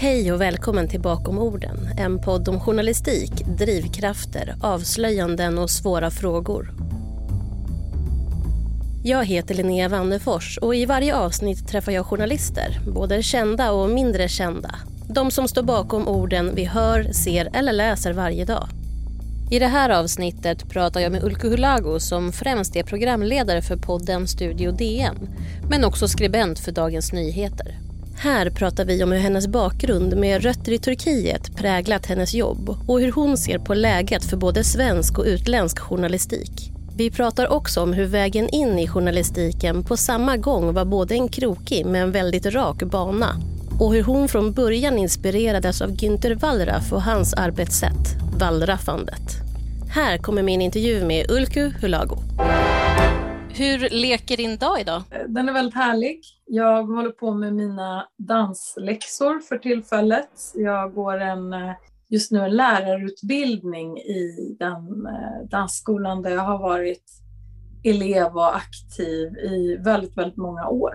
Hej och välkommen till Bakom orden, en podd om journalistik, drivkrafter, avslöjanden och svåra frågor. Jag heter Linnea Wannefors och i varje avsnitt träffar jag journalister, både kända och mindre kända. De som står bakom orden vi hör, ser eller läser varje dag. I det här avsnittet pratar jag med Ulku Hulago som främst är programledare för podden Studio DN, men också skribent för Dagens Nyheter. Här pratar vi om hur hennes bakgrund med rötter i Turkiet präglat hennes jobb och hur hon ser på läget för både svensk och utländsk journalistik. Vi pratar också om hur vägen in i journalistiken på samma gång var både en krokig men väldigt rak bana och hur hon från början inspirerades av Günther Wallraff och hans arbetssätt, wallraffandet. Här kommer min intervju med Ulku Hulago. Hur leker din dag idag? Den är väldigt härlig. Jag håller på med mina dansläxor för tillfället. Jag går en, just nu en lärarutbildning i den eh, dansskolan där jag har varit elev och aktiv i väldigt, väldigt många år.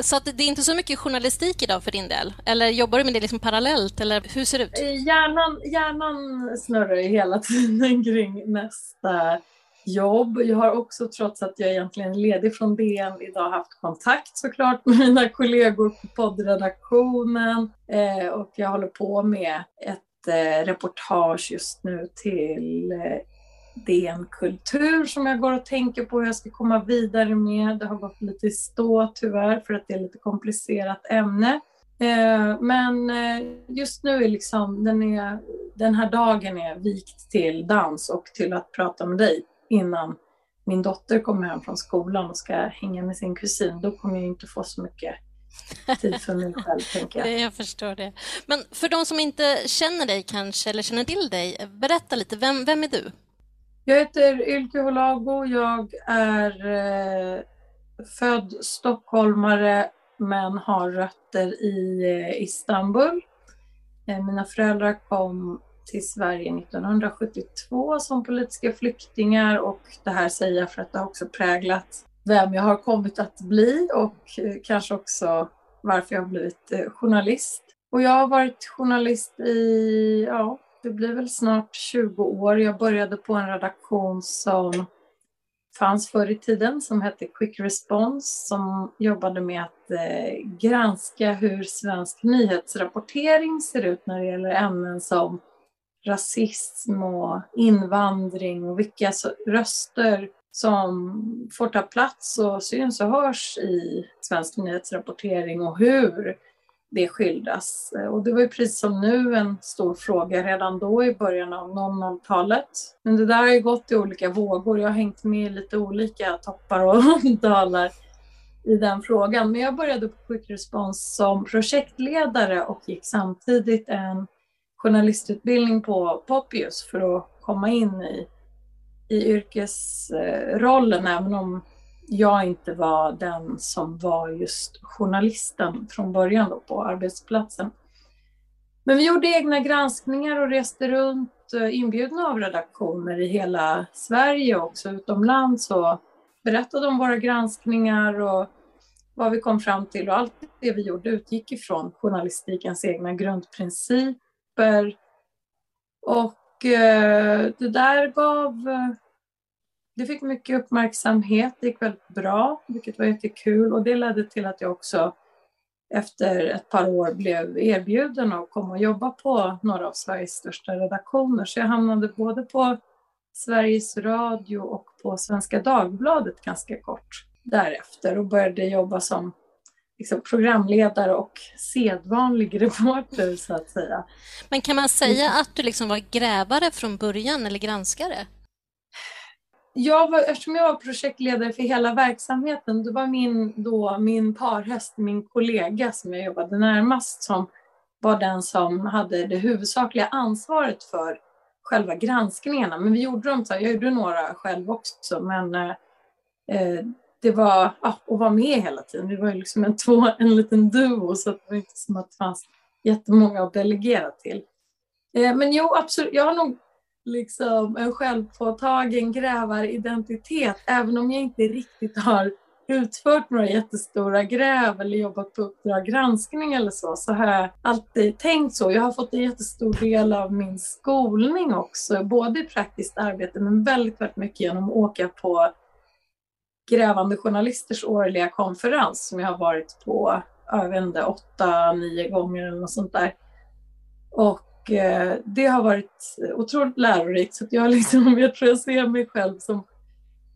Så det är inte så mycket journalistik idag för din del? Eller jobbar du med det liksom parallellt? Eller hur ser det ut? Eh, hjärnan, hjärnan snurrar ju hela tiden kring nästa jobb. Jag har också, trots att jag egentligen är ledig från DN, idag haft kontakt såklart med mina kollegor på poddredaktionen eh, och jag håller på med ett eh, reportage just nu till eh, DN Kultur som jag går och tänker på hur jag ska komma vidare med. Det har gått lite i stå tyvärr för att det är lite komplicerat ämne. Eh, men eh, just nu är liksom den, är, den här dagen är vikt till dans och till att prata med dig innan min dotter kommer hem från skolan och ska hänga med sin kusin. Då kommer jag inte få så mycket tid för mig själv, tänker jag. Jag förstår det. Men för de som inte känner dig kanske, eller känner till dig, berätta lite, vem, vem är du? Jag heter Ylke Holago. Jag är eh, född stockholmare men har rötter i eh, Istanbul. Eh, mina föräldrar kom till Sverige 1972 som politiska flyktingar och det här säger jag för att det har också präglat vem jag har kommit att bli och eh, kanske också varför jag har blivit eh, journalist. Och jag har varit journalist i, ja, det blir väl snart 20 år. Jag började på en redaktion som fanns förr i tiden som hette Quick Response som jobbade med att eh, granska hur svensk nyhetsrapportering ser ut när det gäller ämnen som rasism och invandring och vilka röster som får ta plats och syns och hörs i svensk nyhetsrapportering och hur det skildras. Och det var ju precis som nu en stor fråga redan då i början av 00-talet. Men det där har ju gått i olika vågor. Jag har hängt med i lite olika toppar och dalar i den frågan. Men jag började på Quick Response som projektledare och gick samtidigt en journalistutbildning på Poppius för att komma in i, i yrkesrollen, även om jag inte var den som var just journalisten från början då på arbetsplatsen. Men vi gjorde egna granskningar och reste runt eh, inbjudna av redaktioner i hela Sverige och också utomlands och berättade om våra granskningar och vad vi kom fram till och allt det vi gjorde utgick ifrån journalistikens egna grundprinciper. Och eh, det där gav eh, det fick mycket uppmärksamhet, det gick väldigt bra, vilket var jättekul. Och det ledde till att jag också efter ett par år blev erbjuden att komma och jobba på några av Sveriges största redaktioner. Så jag hamnade både på Sveriges Radio och på Svenska Dagbladet ganska kort därefter och började jobba som liksom, programledare och sedvanlig reporter så att säga. Men kan man säga att du liksom var grävare från början eller granskare? jag var, eftersom jag var projektledare för hela verksamheten, då var min, då, min parhäst, min kollega som jag jobbade närmast, som var den som hade det huvudsakliga ansvaret för själva granskningarna. Men vi gjorde dem så jag gjorde några själv också, men eh, eh det var ja, att vara med hela tiden. Vi var ju liksom en, två, en liten duo, så det var inte som att det fanns jättemånga att delegera till. Eh, men jo, absolut, jag har nog liksom en självpåtagen grävaridentitet, även om jag inte riktigt har utfört några jättestora gräv eller jobbat på Uppdrag granskning eller så, så har jag alltid tänkt så. Jag har fått en jättestor del av min skolning också, både i praktiskt arbete men väldigt, väldigt mycket genom att åka på Grävande journalisters årliga konferens som jag har varit på, jag vet inte, åtta, nio gånger eller något sånt där. Och eh, det har varit otroligt lärorikt så jag, liksom, jag tror jag ser mig själv som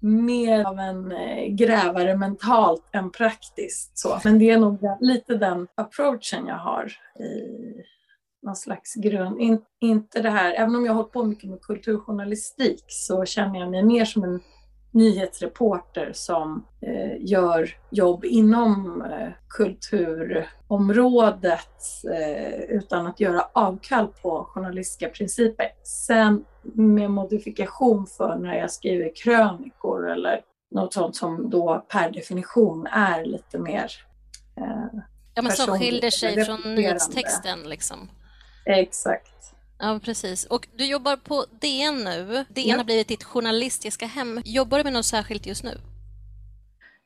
mer av en eh, grävare mentalt än praktiskt. Så. Men det är nog lite den approachen jag har i någon slags grund. In, inte det här, även om jag har hållit på mycket med kulturjournalistik så känner jag mig mer som en nyhetsreporter som eh, gör jobb inom eh, kulturområdet eh, utan att göra avkall på journalistiska principer. Sen med modifikation för när jag skriver krönikor eller något sånt som då per definition är lite mer eh, Ja, men som skiljer sig från nyhetstexten liksom. Exakt. Ja, precis. Och du jobbar på DN nu. DN ja. har blivit ditt journalistiska hem. Jobbar du med något särskilt just nu?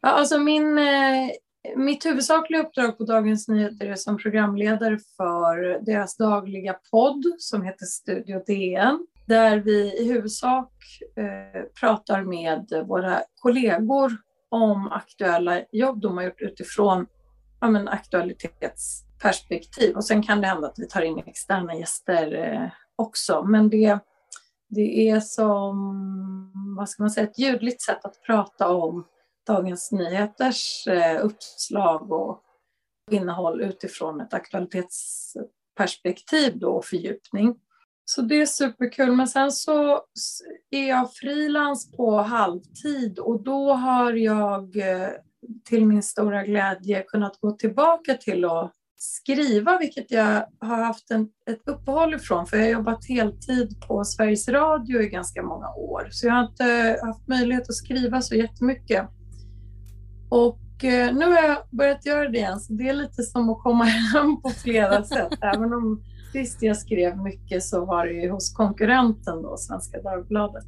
Ja, alltså min, eh, mitt huvudsakliga uppdrag på Dagens Nyheter är som programledare för deras dagliga podd som heter Studio DN. Där vi i huvudsak eh, pratar med våra kollegor om aktuella jobb de har gjort utifrån ja, men, aktualitets perspektiv. Och sen kan det hända att vi tar in externa gäster eh, också. Men det, det är som, vad ska man säga, ett ljudligt sätt att prata om Dagens Nyheters eh, uppslag och innehåll utifrån ett aktualitetsperspektiv då, och fördjupning. Så det är superkul. Men sen så är jag frilans på halvtid och då har jag eh, till min stora glädje kunnat gå tillbaka till att skriva, vilket jag har haft en, ett uppehåll ifrån, för jag har jobbat heltid på Sveriges Radio i ganska många år, så jag har inte haft möjlighet att skriva så jättemycket. Och eh, nu har jag börjat göra det igen, så det är lite som att komma hem på flera sätt. Även om sist jag skrev mycket så var det ju hos konkurrenten då, Svenska Dagbladet.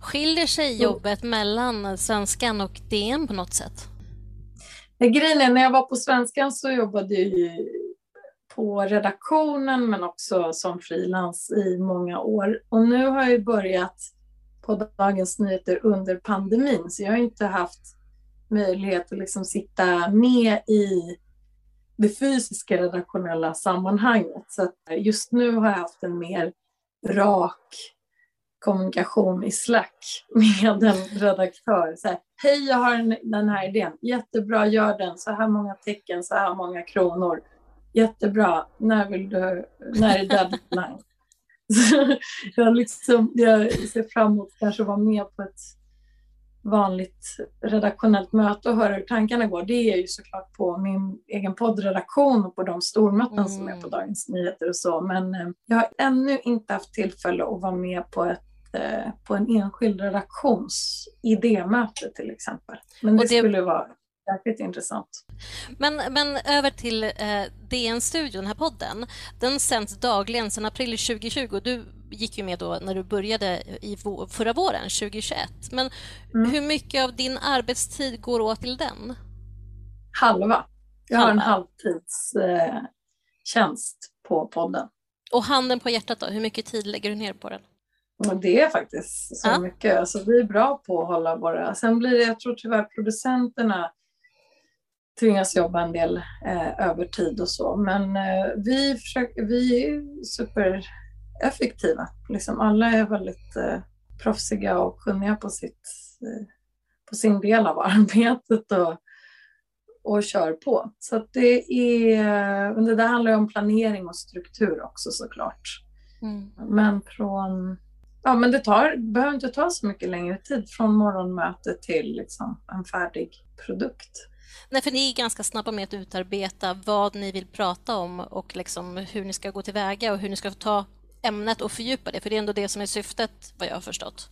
Skiljer sig jobbet mellan Svenskan och DN på något sätt? Grejen är, när jag var på Svenskan så jobbade jag på redaktionen men också som frilans i många år. Och nu har jag börjat på Dagens Nyheter under pandemin så jag har inte haft möjlighet att liksom sitta med i det fysiska redaktionella sammanhanget. Så just nu har jag haft en mer rak kommunikation i Slack med en redaktör. Så här, Hej, jag har den här idén. Jättebra, gör den. Så här många tecken, så här många kronor. Jättebra. När vill du? När är deadline? jag, liksom, jag ser fram emot att kanske vara med på ett vanligt redaktionellt möte och höra hur tankarna går. Det är ju såklart på min egen poddredaktion och på de stormöten mm. som är på mm. Dagens Nyheter och så. Men eh, jag har ännu inte haft tillfälle att vara med på ett Eh, på en enskild redaktions idémöte till exempel. Men det, det... skulle vara jäkligt intressant. Men, men över till eh, DN-studion, den här podden. Den sänds dagligen sedan april 2020. Du gick ju med då när du började i förra våren, 2021. Men mm. hur mycket av din arbetstid går åt till den? Halva. Jag Halva. har en halvtidstjänst eh, på podden. Och handen på hjärtat då, hur mycket tid lägger du ner på den? Det är faktiskt så ja. mycket. Alltså, vi är bra på att hålla våra... Sen blir det, jag tror tyvärr producenterna tvingas jobba en del eh, övertid och så. Men eh, vi, försöker, vi är supereffektiva. Liksom alla är väldigt eh, proffsiga och kunniga på, sitt, eh, på sin del av arbetet och, och kör på. Så det är... Men det där handlar om planering och struktur också såklart. Mm. Men från Ja, men det tar, behöver inte ta så mycket längre tid från morgonmöte till liksom en färdig produkt. Nej, för ni är ganska snabba med att utarbeta vad ni vill prata om och liksom hur ni ska gå tillväga och hur ni ska ta ämnet och fördjupa det, för det är ändå det som är syftet, vad jag har förstått.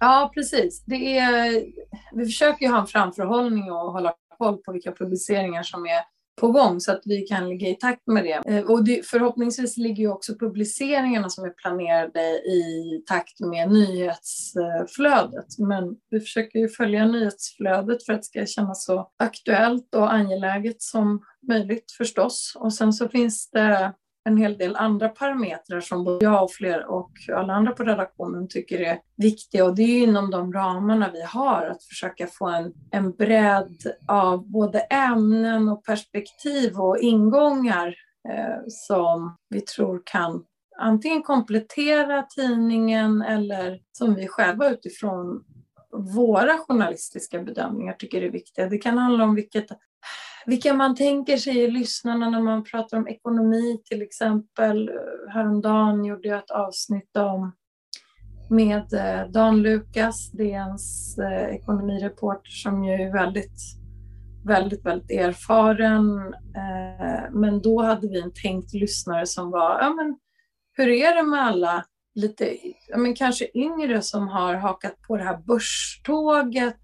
Ja, precis. Det är, vi försöker ha en framförhållning och hålla koll på vilka publiceringar som är på gång så att vi kan ligga i takt med det. Eh, och det, förhoppningsvis ligger ju också publiceringarna som är planerade i takt med nyhetsflödet. Men vi försöker ju följa nyhetsflödet för att det ska kännas så aktuellt och angeläget som möjligt förstås. Och sen så finns det en hel del andra parametrar som både jag och fler och alla andra på redaktionen tycker är viktiga och det är inom de ramarna vi har att försöka få en, en bredd av både ämnen och perspektiv och ingångar eh, som vi tror kan antingen komplettera tidningen eller som vi själva utifrån våra journalistiska bedömningar tycker är viktiga. Det kan handla om vilket vilka man tänker sig i lyssnarna när man pratar om ekonomi till exempel. Häromdagen gjorde jag ett avsnitt om med eh, Dan Lukas, DNs eh, ekonomireporter som ju är väldigt, väldigt, väldigt erfaren. Eh, men då hade vi en tänkt lyssnare som var, ja men hur är det med alla lite, ja men kanske yngre som har hakat på det här börståget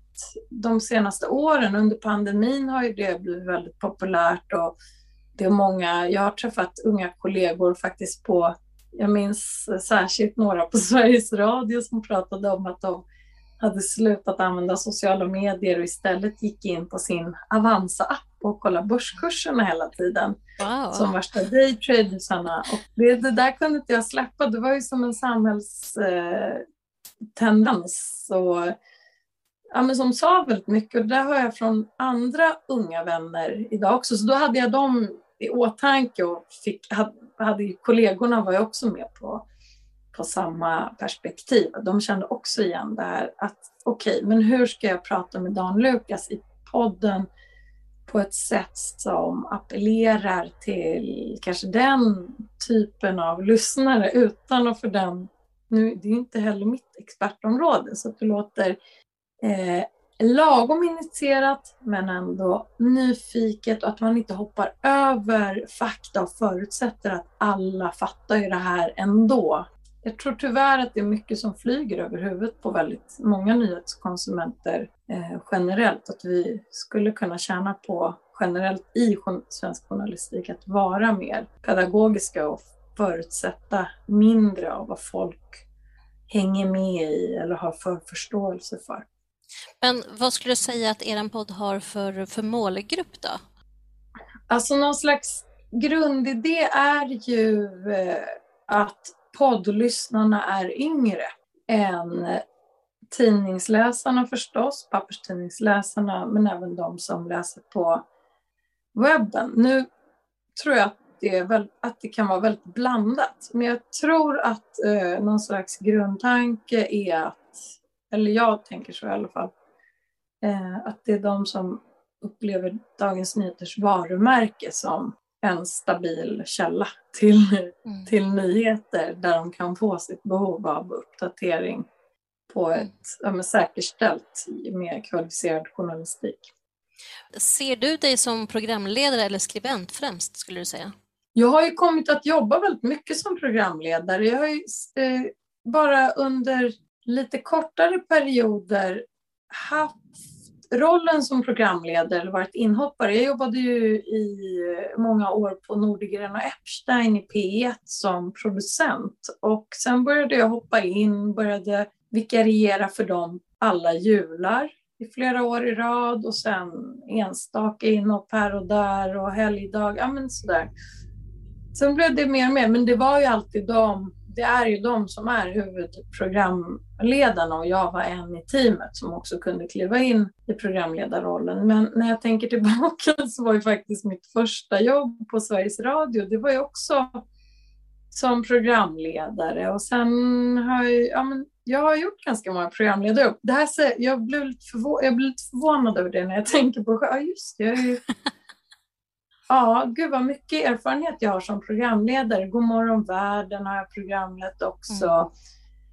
de senaste åren. Under pandemin har ju det blivit väldigt populärt och det är många, jag har träffat unga kollegor faktiskt på, jag minns särskilt några på Sveriges Radio som pratade om att de hade slutat använda sociala medier och istället gick in på sin Avanza-app och kollade börskurserna hela tiden. Wow. Som värsta daytradersarna. Och det, det, där kunde inte jag släppa. Det var ju som en samhällstendens. Eh, ja, men som sa väldigt mycket och det hör jag från andra unga vänner idag också. Så då hade jag dem i åtanke och fick, hade, hade kollegorna var ju också med på, på samma perspektiv. De kände också igen det här att okej, okay, men hur ska jag prata med Dan Lukas i podden på ett sätt som appellerar till kanske den typen av lyssnare utan att för den, nu det är inte heller mitt expertområde, så att det låter eh, lagom initierat men ändå nyfiket och att man inte hoppar över fakta och förutsätter att alla fattar ju det här ändå. Jag tror tyvärr att det är mycket som flyger över huvudet på väldigt många nyhetskonsumenter eh, generellt. Att vi skulle kunna tjäna på generellt i svensk journalistik att vara mer pedagogiska och förutsätta mindre av vad folk hänger med i eller har för förståelse för. Men vad skulle du säga att er podd har för, för målgrupp då? Alltså någon slags grundidé är ju eh, att poddlyssnarna är yngre än tidningsläsarna förstås, papperstidningsläsarna, men även de som läser på webben. Nu tror jag att det, väl, att det kan vara väldigt blandat, men jag tror att eh, någon slags grundtanke är att eller jag tänker så i alla fall, eh, att det är de som upplever Dagens Nyheters varumärke som en stabil källa till, mm. till nyheter där de kan få sitt behov av uppdatering på mm. ett ja, säkerställt med kvalificerad journalistik. Ser du dig som programledare eller skribent främst skulle du säga? Jag har ju kommit att jobba väldigt mycket som programledare. Jag har ju eh, bara under lite kortare perioder haft rollen som programledare eller varit inhoppare. Jag jobbade ju i många år på Nordegren och Epstein i P1 som producent och sen började jag hoppa in, började vikariera för dem alla jular i flera år i rad och sen enstaka inhopp här och där och helgdag, ja men sådär. Sen blev det mer och mer, men det var ju alltid de det är ju de som är huvudprogramledarna och jag var en i teamet som också kunde kliva in i programledarrollen. Men när jag tänker tillbaka så var ju faktiskt mitt första jobb på Sveriges Radio, det var ju också som programledare och sen har jag, ja, men jag har gjort ganska många programledare. Det här, jag, blev lite förvå- jag blev lite förvånad över det när jag tänker på ja just det, jag är ju Ja, gud vad mycket erfarenhet jag har som programledare. Godmorgon världen har jag programlett också. Mm.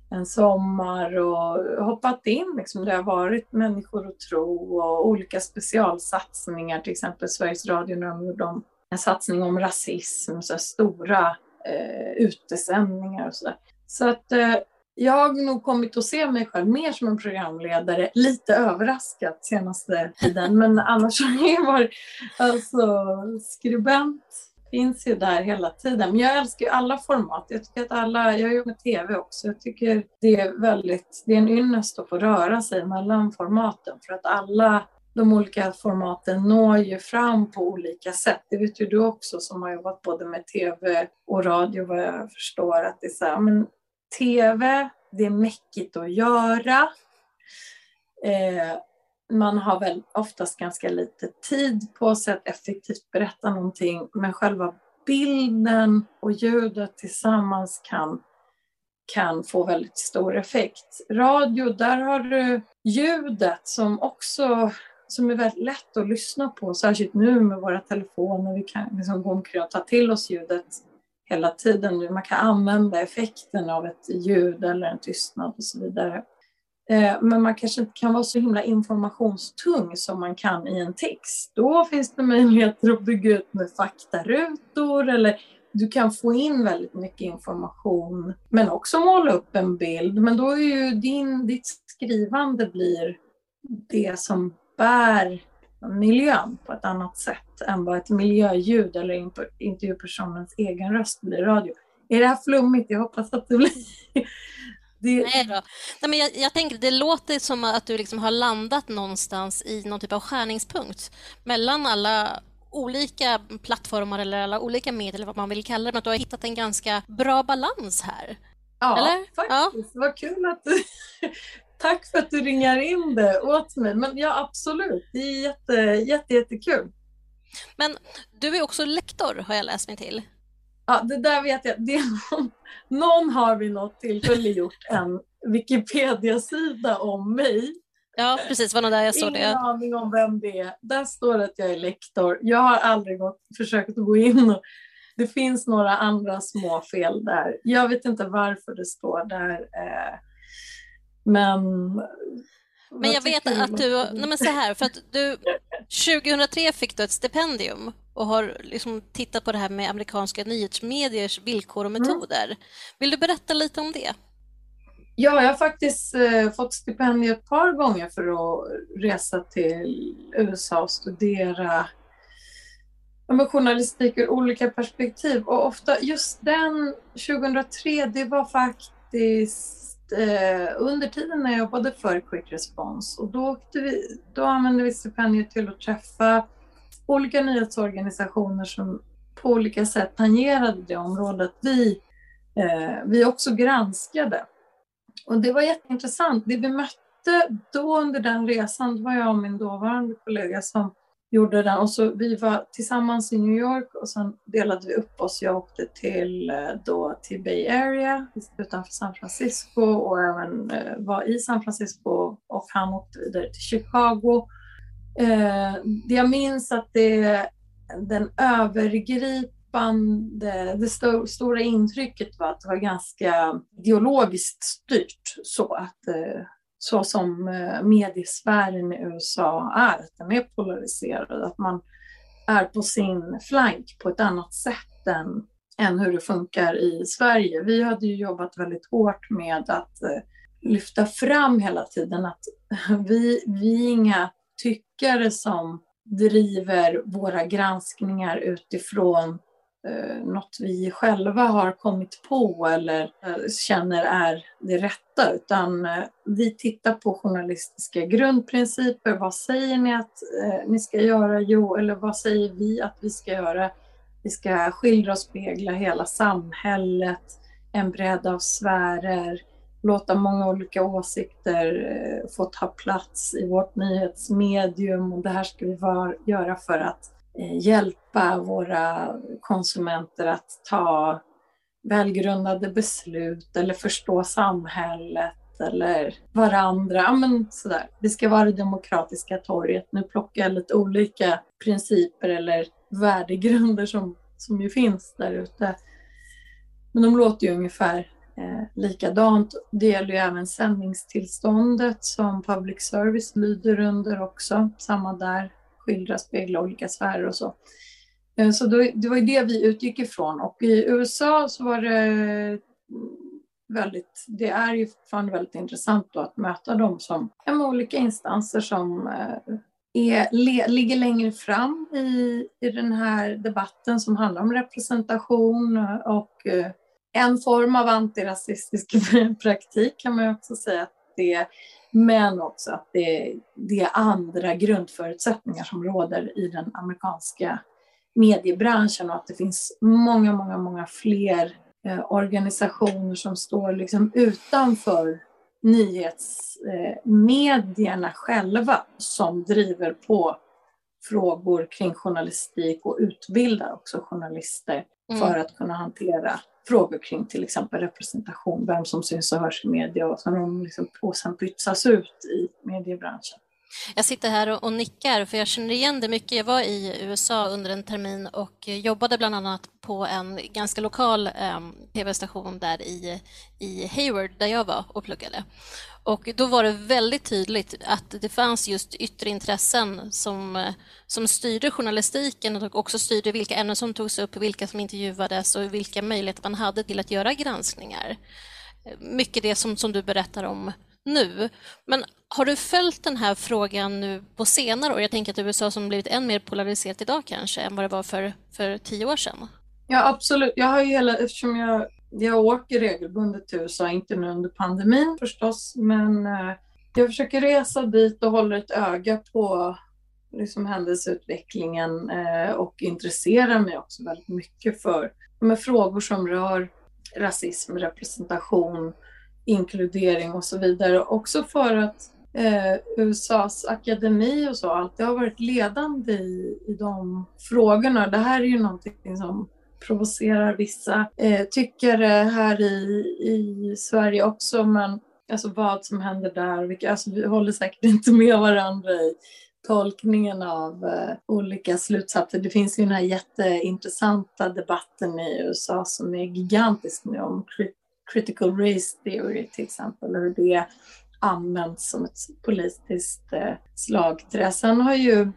En sommar och hoppat in liksom. Det har varit Människor och tro och olika specialsatsningar. Till exempel Sveriges Radio när de gjorde en satsning om rasism. Så stora eh, utesändningar och sådär. Så att eh, jag har nog kommit att se mig själv mer som en programledare, lite överraskat senaste tiden, men annars har jag varit alltså, skribent finns ju där hela tiden. Men jag älskar ju alla format. Jag tycker att alla, jag gör med tv också, jag tycker det är väldigt, det är en ynnest att få röra sig mellan formaten för att alla de olika formaten når ju fram på olika sätt. Det vet ju du också som har jobbat både med tv och radio vad jag förstår att det är så här, men tv, det är mäckigt att göra. Eh, man har väl oftast ganska lite tid på sig att effektivt berätta någonting, men själva bilden och ljudet tillsammans kan, kan få väldigt stor effekt. Radio, där har du ljudet som också som är väldigt lätt att lyssna på, särskilt nu med våra telefoner. Vi kan liksom gå omkring och ta till oss ljudet hela tiden. Man kan använda effekten av ett ljud eller en tystnad och så vidare. Eh, men man kanske inte kan vara så himla informationstung som man kan i en text. Då finns det möjligheter att bygga ut med faktarutor eller du kan få in väldigt mycket information men också måla upp en bild. Men då är ju din, ditt skrivande blir det som bär miljön på ett annat sätt än vad ett miljöljud eller intervjupersonens egen röst blir i radio. Är det här flummigt? Jag hoppas att det blir det... Nej, då. Nej, men jag, jag, tänker, det låter som att du liksom har landat någonstans i någon typ av skärningspunkt mellan alla olika plattformar eller alla olika medel, vad man vill kalla det, men att du har hittat en ganska bra balans här. Ja, eller? faktiskt. Ja. Vad kul att du... Tack för att du ringar in det åt mig. Men ja, absolut. Det är jätte, jätte, jättekul. Men du är också lektor, har jag läst mig till. Ja, det där vet jag. Det någon, någon har vid något tillfälle gjort en Wikipedia-sida om mig. Ja, precis. var nog där jag såg det. Ingen aning om vem det är. Där står det att jag är lektor. Jag har aldrig gått, försökt att gå in och det finns några andra små fel där. Jag vet inte varför det står där. Eh, men men jag vet att du, nej men så här, för att du 2003 fick du ett stipendium och har liksom tittat på det här med amerikanska nyhetsmediers villkor och mm. metoder. Mm. Vill du berätta lite om det? Ja, jag har faktiskt eh, fått stipendium ett par gånger för att resa till USA och studera med journalistik ur olika perspektiv. Och ofta just den 2003, det var faktiskt eh, under tiden när jag jobbade för Quick Response och då, vi, då använde vi stipendiet till att träffa olika nyhetsorganisationer som på olika sätt tangerade det området vi, eh, vi också granskade. Och det var jätteintressant. Det vi mötte då under den resan, det var jag och min dåvarande kollega som gjorde den. Och så vi var tillsammans i New York och sen delade vi upp oss. Jag åkte till, eh, då, till Bay Area utanför San Francisco och även eh, var i San Francisco och han åkte vidare till Chicago. Eh, jag minns att det, den övergripande, det sto, stora intrycket var att det var ganska ideologiskt styrt så att eh, så som eh, mediesfären i USA är, att den är polariserad, att man är på sin flank på ett annat sätt än, än hur det funkar i Sverige. Vi hade ju jobbat väldigt hårt med att eh, lyfta fram hela tiden att vi, vi är inga tyckare som driver våra granskningar utifrån eh, något vi själva har kommit på eller eh, känner är det rätta, utan eh, vi tittar på journalistiska grundprinciper. Vad säger ni att eh, ni ska göra? Jo, eller vad säger vi att vi ska göra? Vi ska skildra och spegla hela samhället, en bredd av sfärer, låta många olika åsikter eh, få ta plats i vårt nyhetsmedium och det här ska vi var, göra för att Eh, hjälpa våra konsumenter att ta välgrundade beslut eller förstå samhället eller varandra. Ja, men sådär. Det ska vara det demokratiska torget. Nu plockar jag lite olika principer eller värdegrunder som, som ju finns där ute. Men de låter ju ungefär eh, likadant. Det gäller ju även sändningstillståndet som public service lyder under också. Samma där, skildra, spegla olika sfärer och så. Eh, så då, det var ju det vi utgick ifrån och i USA så var det väldigt, det är ju fortfarande väldigt intressant då att möta dem som de olika instanser som eh, är, le, ligger längre fram i, i den här debatten som handlar om representation och eh, en form av antirasistisk praktik kan man också säga att det men också att det, det är andra grundförutsättningar som råder i den amerikanska mediebranschen och att det finns många, många, många fler eh, organisationer som står liksom utanför nyhetsmedierna själva som driver på frågor kring journalistik och utbildar också journalister mm. för att kunna hantera frågor kring till exempel representation, vem som syns och hörs i media och, som liksom, och sen pytsas ut i mediebranschen. Jag sitter här och, nickar för jag känner igen det mycket. Jag var i USA under en termin och jobbade bland annat på en ganska lokal eh, tv-station där i, i Hayward där jag var och pluggade. Och då var det väldigt tydligt att det fanns just yttre intressen som, som styrde journalistiken och också styrde vilka ämnen som togs upp, vilka som intervjuades och vilka möjligheter man hade till att göra granskningar. Mycket det som, som du berättar om nu. Men har du följt den här frågan nu på senare år? Jag tänker att USA som blivit än mer polariserat idag kanske än vad det var för, för tio år sedan. Ja, absolut. Jag har ju hela, eftersom jag, jag åker regelbundet till USA, inte nu under pandemin förstås, men eh, jag försöker resa dit och håller ett öga på liksom händelseutvecklingen eh, och intresserar mig också väldigt mycket för frågor som rör rasism, representation, inkludering och så vidare. Också för att eh, USAs akademi och så alltid har varit ledande i, i de frågorna. Det här är ju någonting som provocerar vissa eh, tyckare här i, i Sverige också, men alltså vad som händer där, vilka, alltså vi håller säkert inte med varandra i tolkningen av eh, olika slutsatser. Det finns ju den här jätteintressanta debatten i USA som är gigantisk nu om critical race theory till exempel, hur det används som ett politiskt eh, slagträ. Sen har ju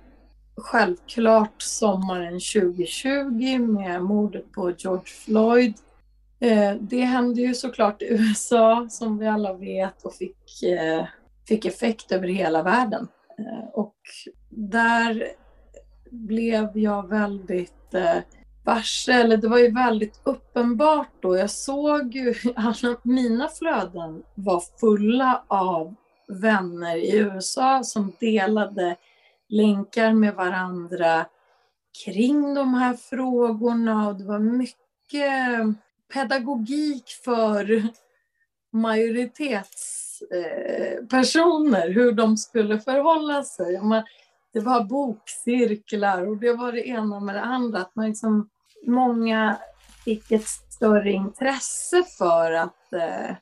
självklart sommaren 2020 med mordet på George Floyd eh, det hände ju såklart i USA som vi alla vet och fick, eh, fick effekt över hela världen. Och där blev jag väldigt varsel. det var ju väldigt uppenbart då. Jag såg ju, alla mina flöden var fulla av vänner i USA som delade länkar med varandra kring de här frågorna och det var mycket pedagogik för majoritetspersoner, eh, hur de skulle förhålla sig. Det var bokcirklar och det var det ena med det andra. Att man liksom många fick ett större intresse för att eh,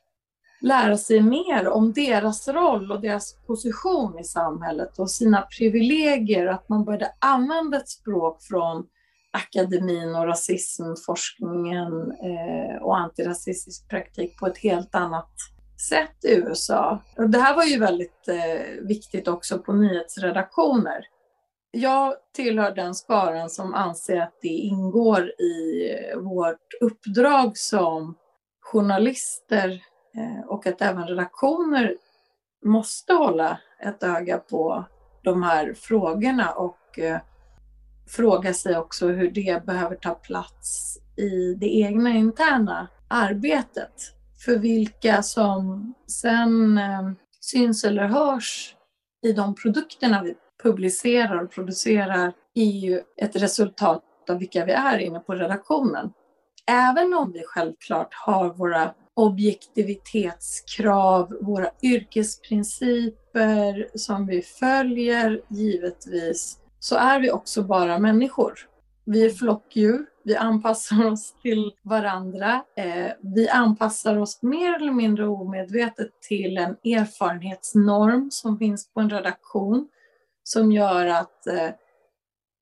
lära sig mer om deras roll och deras position i samhället och sina privilegier. Att man började använda ett språk från akademin och rasismforskningen eh, och antirasistisk praktik på ett helt annat sätt i USA. Och det här var ju väldigt eh, viktigt också på nyhetsredaktioner jag tillhör den skaran som anser att det ingår i vårt uppdrag som journalister eh, och att även redaktioner måste hålla ett öga på de här frågorna och eh, fråga sig också hur det behöver ta plats i det egna interna arbetet. För vilka som sen eh, syns eller hörs i de produkterna vi publicerar och producerar är ju ett resultat av vilka vi är inne på redaktionen. Även om vi självklart har våra objektivitetskrav, våra yrkesprinciper som vi följer givetvis, så är vi också bara människor. Vi är flockdjur, vi anpassar oss till varandra. Eh, vi anpassar oss mer eller mindre omedvetet till en erfarenhetsnorm som finns på en redaktion som gör att eh,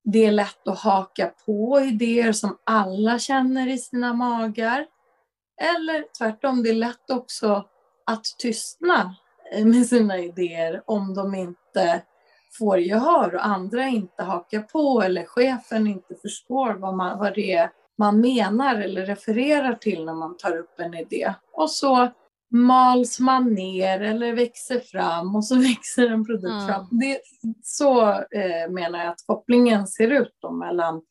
det är lätt att haka på idéer som alla känner i sina magar. Eller tvärtom, det är lätt också att tystna med sina idéer om de inte får gehör och andra inte hakar på eller chefen inte förstår vad, man, vad det är man menar eller refererar till när man tar upp en idé. Och så mals man ner eller växer fram och så växer en produkt mm. fram. Det, så eh, menar jag att kopplingen ser ut då mellan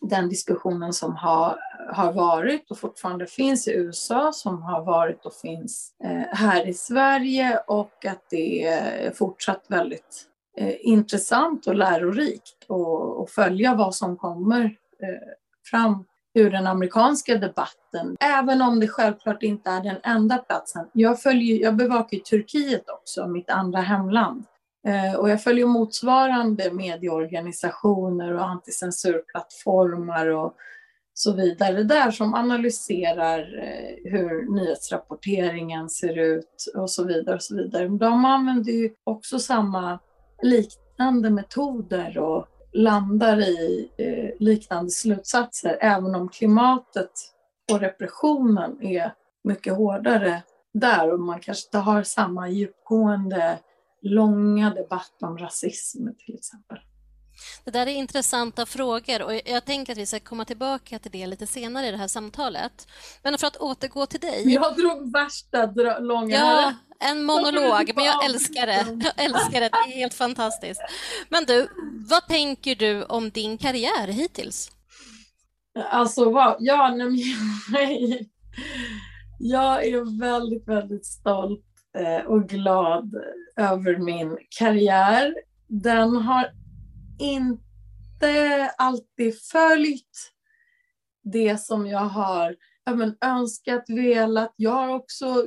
den diskussionen som har, har varit och fortfarande finns i USA, som har varit och finns eh, här i Sverige och att det är fortsatt väldigt Eh, intressant och lärorikt att följa vad som kommer eh, fram ur den amerikanska debatten, även om det självklart inte är den enda platsen. Jag, följer, jag bevakar Turkiet också, mitt andra hemland. Eh, och jag följer motsvarande medieorganisationer och anticensurplattformar och så vidare där som analyserar hur nyhetsrapporteringen ser ut och så vidare. Och så vidare. De använder ju också samma liknande metoder och landar i eh, liknande slutsatser även om klimatet och repressionen är mycket hårdare där och man kanske inte har samma djupgående långa debatt om rasism till exempel. Det där är intressanta frågor och jag tänker att vi ska komma tillbaka till det lite senare i det här samtalet. Men för att återgå till dig. Jag drog värsta långa... Ja, en monolog, men jag älskar det. Jag älskar det, det är helt fantastiskt. Men du, vad tänker du om din karriär hittills? Alltså, vad? Ja, nej, jag är väldigt, väldigt stolt eh, och glad över min karriär. Den har inte alltid följt det som jag har ja, önskat, velat. Jag har också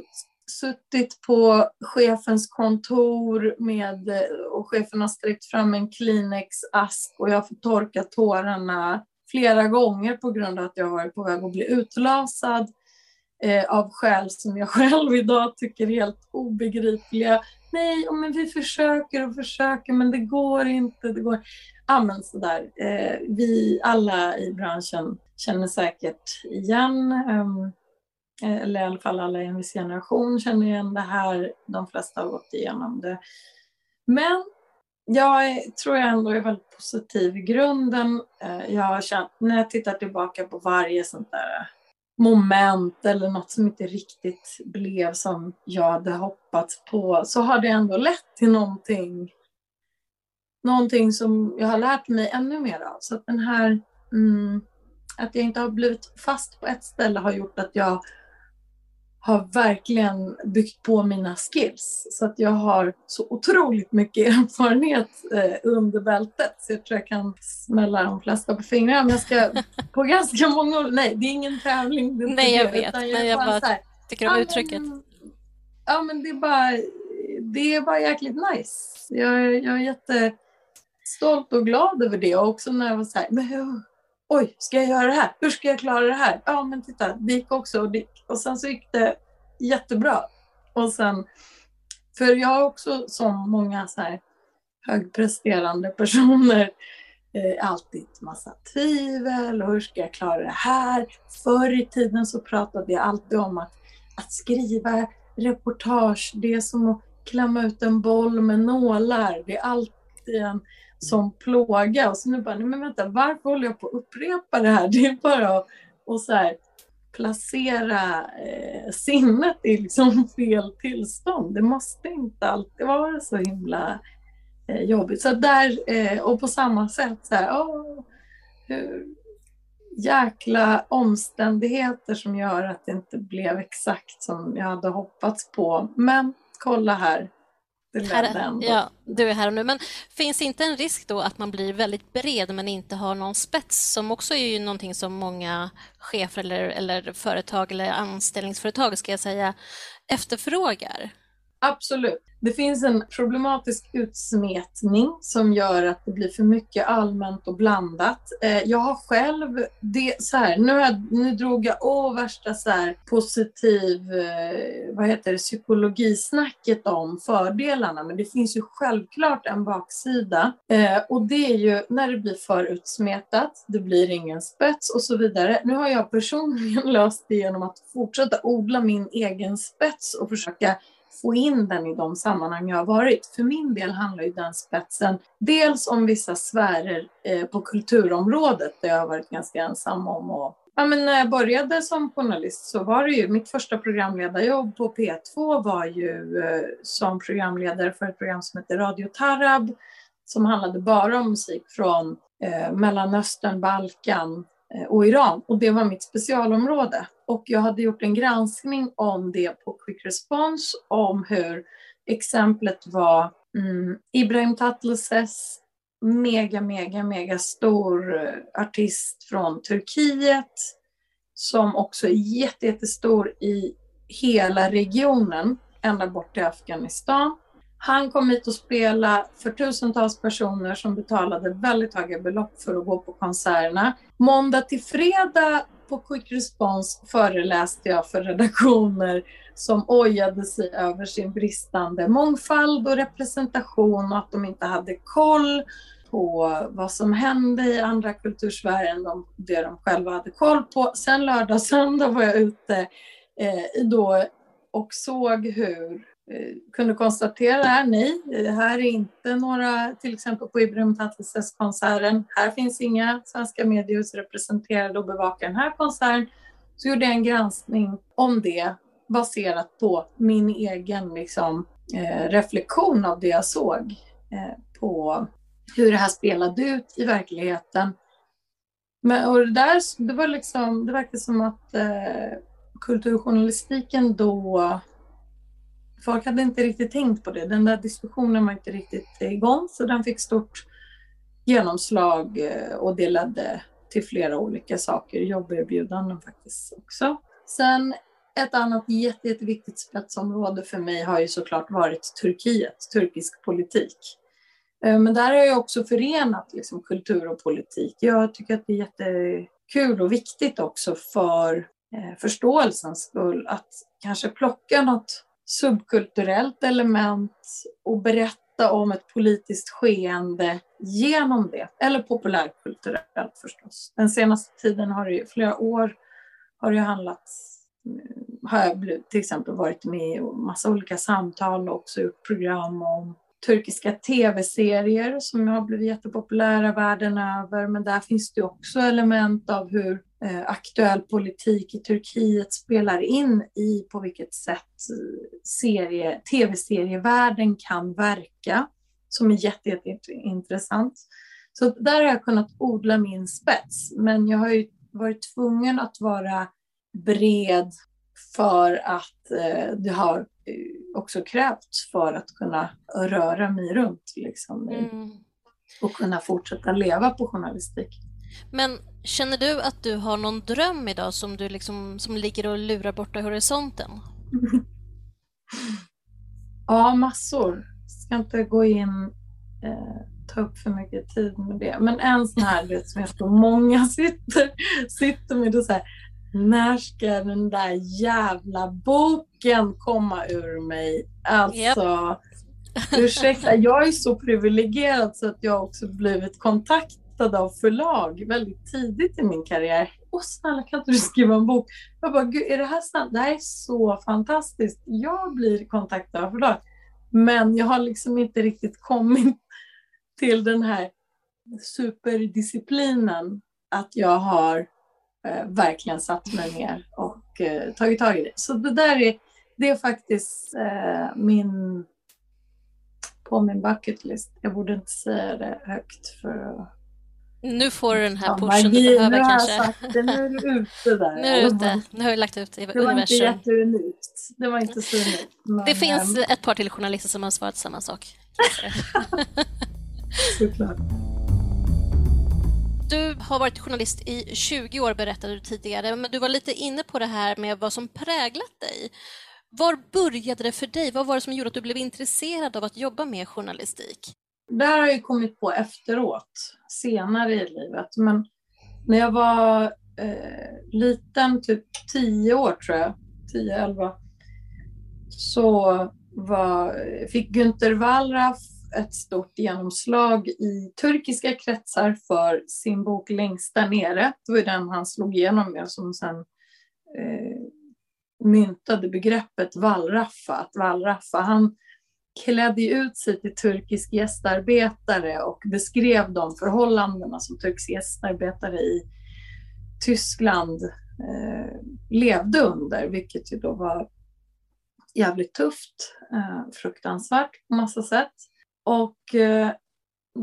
suttit på chefens kontor med, och chefen har sträckt fram en Kleenex-ask och jag har fått torka tårarna flera gånger på grund av att jag varit på väg att bli utlasad eh, av skäl som jag själv idag tycker är helt obegripliga. Nej, men vi försöker och försöker men det går inte. Det går. Ja, men sådär. Eh, vi alla i branschen känner säkert igen ehm, eh, eller i alla fall alla i en viss generation känner igen det här. De flesta har gått igenom det. Men jag är, tror jag ändå är väldigt positiv i grunden. Eh, jag har känt, när jag tittar tillbaka på varje sånt där moment eller något som inte riktigt blev som jag hade hoppats på så har det ändå lett till någonting någonting som jag har lärt mig ännu mer av. Så att den här mm, att jag inte har blivit fast på ett ställe har gjort att jag har verkligen byggt på mina skills. Så att jag har så otroligt mycket erfarenhet eh, under bältet. Så jag tror jag kan smälla de flesta på fingrarna. Men jag ska på ganska många år, nej det är ingen tävling. Det nej jag det, vet, jag men jag bara, bara här, tycker om uttrycket. Men, ja men det är bara, det är bara jäkligt nice. Jag, jag är jättestolt och glad över det. Och också när jag var så här, men oj, ska jag göra det här? Hur ska jag klara det här? Ja, men titta, det gick också. Och, det, och sen så gick det jättebra. Och sen, för jag har också som många så här högpresterande personer eh, alltid massa tvivel och hur ska jag klara det här? Förr i tiden så pratade jag alltid om att, att skriva reportage, det är som att klämma ut en boll med nålar. Det är alltid en som plåga. Och så nu bara, nej men vänta, varför håller jag på att upprepa det här? Det är bara att och så här, placera eh, sinnet i liksom fel tillstånd. Det måste inte alltid vara så himla eh, jobbigt. Så där, eh, och på samma sätt, så här, åh, hur, jäkla omständigheter som gör att det inte blev exakt som jag hade hoppats på. Men kolla här, här, ja, du är här och nu. Men finns inte en risk då att man blir väldigt bred men inte har någon spets som också är ju någonting som många chefer eller, eller företag eller anställningsföretag ska jag säga efterfrågar? Absolut. Det finns en problematisk utsmetning som gör att det blir för mycket allmänt och blandat. Eh, jag har själv, det, så här, nu, jag, nu drog jag åh, värsta så här, positiv, eh, vad heter det, psykologisnacket om fördelarna, men det finns ju självklart en baksida. Eh, och det är ju när det blir för utsmetat, det blir ingen spets och så vidare. Nu har jag personligen löst det genom att fortsätta odla min egen spets och försöka få in den i de sammanhang jag har varit. För min del handlar ju den spetsen dels om vissa sfärer eh, på kulturområdet där jag har varit ganska ensam om och Ja, men när jag började som journalist så var det ju, mitt första programledarjobb på P2 var ju eh, som programledare för ett program som heter Radio Tarab som handlade bara om musik från eh, Mellanöstern, Balkan eh, och Iran. Och det var mitt specialområde. Och jag hade gjort en granskning om det på Quick Response om hur exemplet var mm, Ibrahim Tatloses mega, mega, mega stor eh, artist från Turkiet som också är jätte, jättestor i hela regionen, ända bort till Afghanistan. Han kom hit och spelade för tusentals personer som betalade väldigt höga belopp för att gå på konserterna. Måndag till fredag på Quick Response föreläste jag för redaktioner som ojade sig över sin bristande mångfald och representation och att de inte hade koll på vad som hände i andra kultursfärer än de, det de själva hade koll på. Sen lördag och söndag var jag ute eh, då och såg hur Eh, kunde konstatera här, nej, det här är inte några, till exempel på Ibrahim Tatlises-konserten, här finns inga svenska mediehus representerade och bevakar den här konserten. Så gjorde jag en granskning om det baserat på min egen liksom, eh, reflektion av det jag såg eh, på hur det här spelade ut i verkligheten. Men, och det, där, det, var liksom, det verkade som att eh, kulturjournalistiken då... Folk hade inte riktigt tänkt på det. Den där diskussionen var inte riktigt igång så den fick stort genomslag eh, och det ledde till flera olika saker, jobberbjudanden faktiskt också. Sen ett annat jätte, jätteviktigt spetsområde för mig har ju såklart varit Turkiet, turkisk politik. Eh, men där har jag också förenat liksom kultur och politik. Jag tycker att det är jättekul och viktigt också för eh, förståelsens skull att kanske plocka något subkulturellt element och berätta om ett politiskt skeende genom det. Eller populärkulturellt förstås. Den senaste tiden har det ju, flera år har det handlat har jag till exempel varit med i massa olika samtal och också gjort program om turkiska tv-serier som har blivit jättepopulära världen över. Men där finns det också element av hur aktuell politik i Turkiet spelar in i på vilket sätt eh, serie, tv-serievärlden kan verka, som är jätteintressant. Jätte så där har jag kunnat odla min spets, men jag har ju varit tvungen att vara bred för att eh, det har eh, också krävts för att kunna röra mig runt liksom, mm. och kunna fortsätta leva på journalistik. Men känner du att du har någon dröm idag som, du liksom, som ligger och lurar borta i horisonten? ja, massor. Ska inte gå in eh, ta upp för mycket tid med det. Men en sån här vet, som jag tror många sitter, sitter med, och så här, när ska den där jävla boken komma ur mig? Alltså, yep. ursäkta, jag är så privilegierad så att jag också blivit kontaktad av förlag väldigt tidigt i min karriär. Åh snälla kan inte du skriva en bok? Jag bara, gud är det här sant? Det här är så fantastiskt. Jag blir kontaktad av förlag. Men jag har liksom inte riktigt kommit till den här superdisciplinen att jag har eh, verkligen satt mig ner och eh, tagit tag i det. Så det där är, det är faktiskt eh, min på min bucket list. Jag borde inte säga det högt för nu får du den här pushen du behöver kanske. Sagt det, nu är du ute där. nu är du ute. Nu har du lagt ut i det universum. Det var inte jätteunikt. Det var inte så unikt. Men, det finns äm... ett par till journalister som har svarat samma sak. Såklart. Du har varit journalist i 20 år berättade du tidigare, men du var lite inne på det här med vad som präglat dig. Var började det för dig? Vad var det som gjorde att du blev intresserad av att jobba med journalistik? Det här har jag kommit på efteråt, senare i livet. Men när jag var eh, liten, typ 10 år tror jag, 10-11, så var, fick Günter Wallraff ett stort genomslag i turkiska kretsar för sin bok Längst där nere. Det var den han slog igenom med som sen eh, myntade begreppet wallraffa. Att wallraffa, han klädde ut sig till turkisk gästarbetare och beskrev de förhållandena som turkisk gästarbetare i Tyskland eh, levde under, vilket ju då var jävligt tufft, eh, fruktansvärt på massa sätt. Och eh,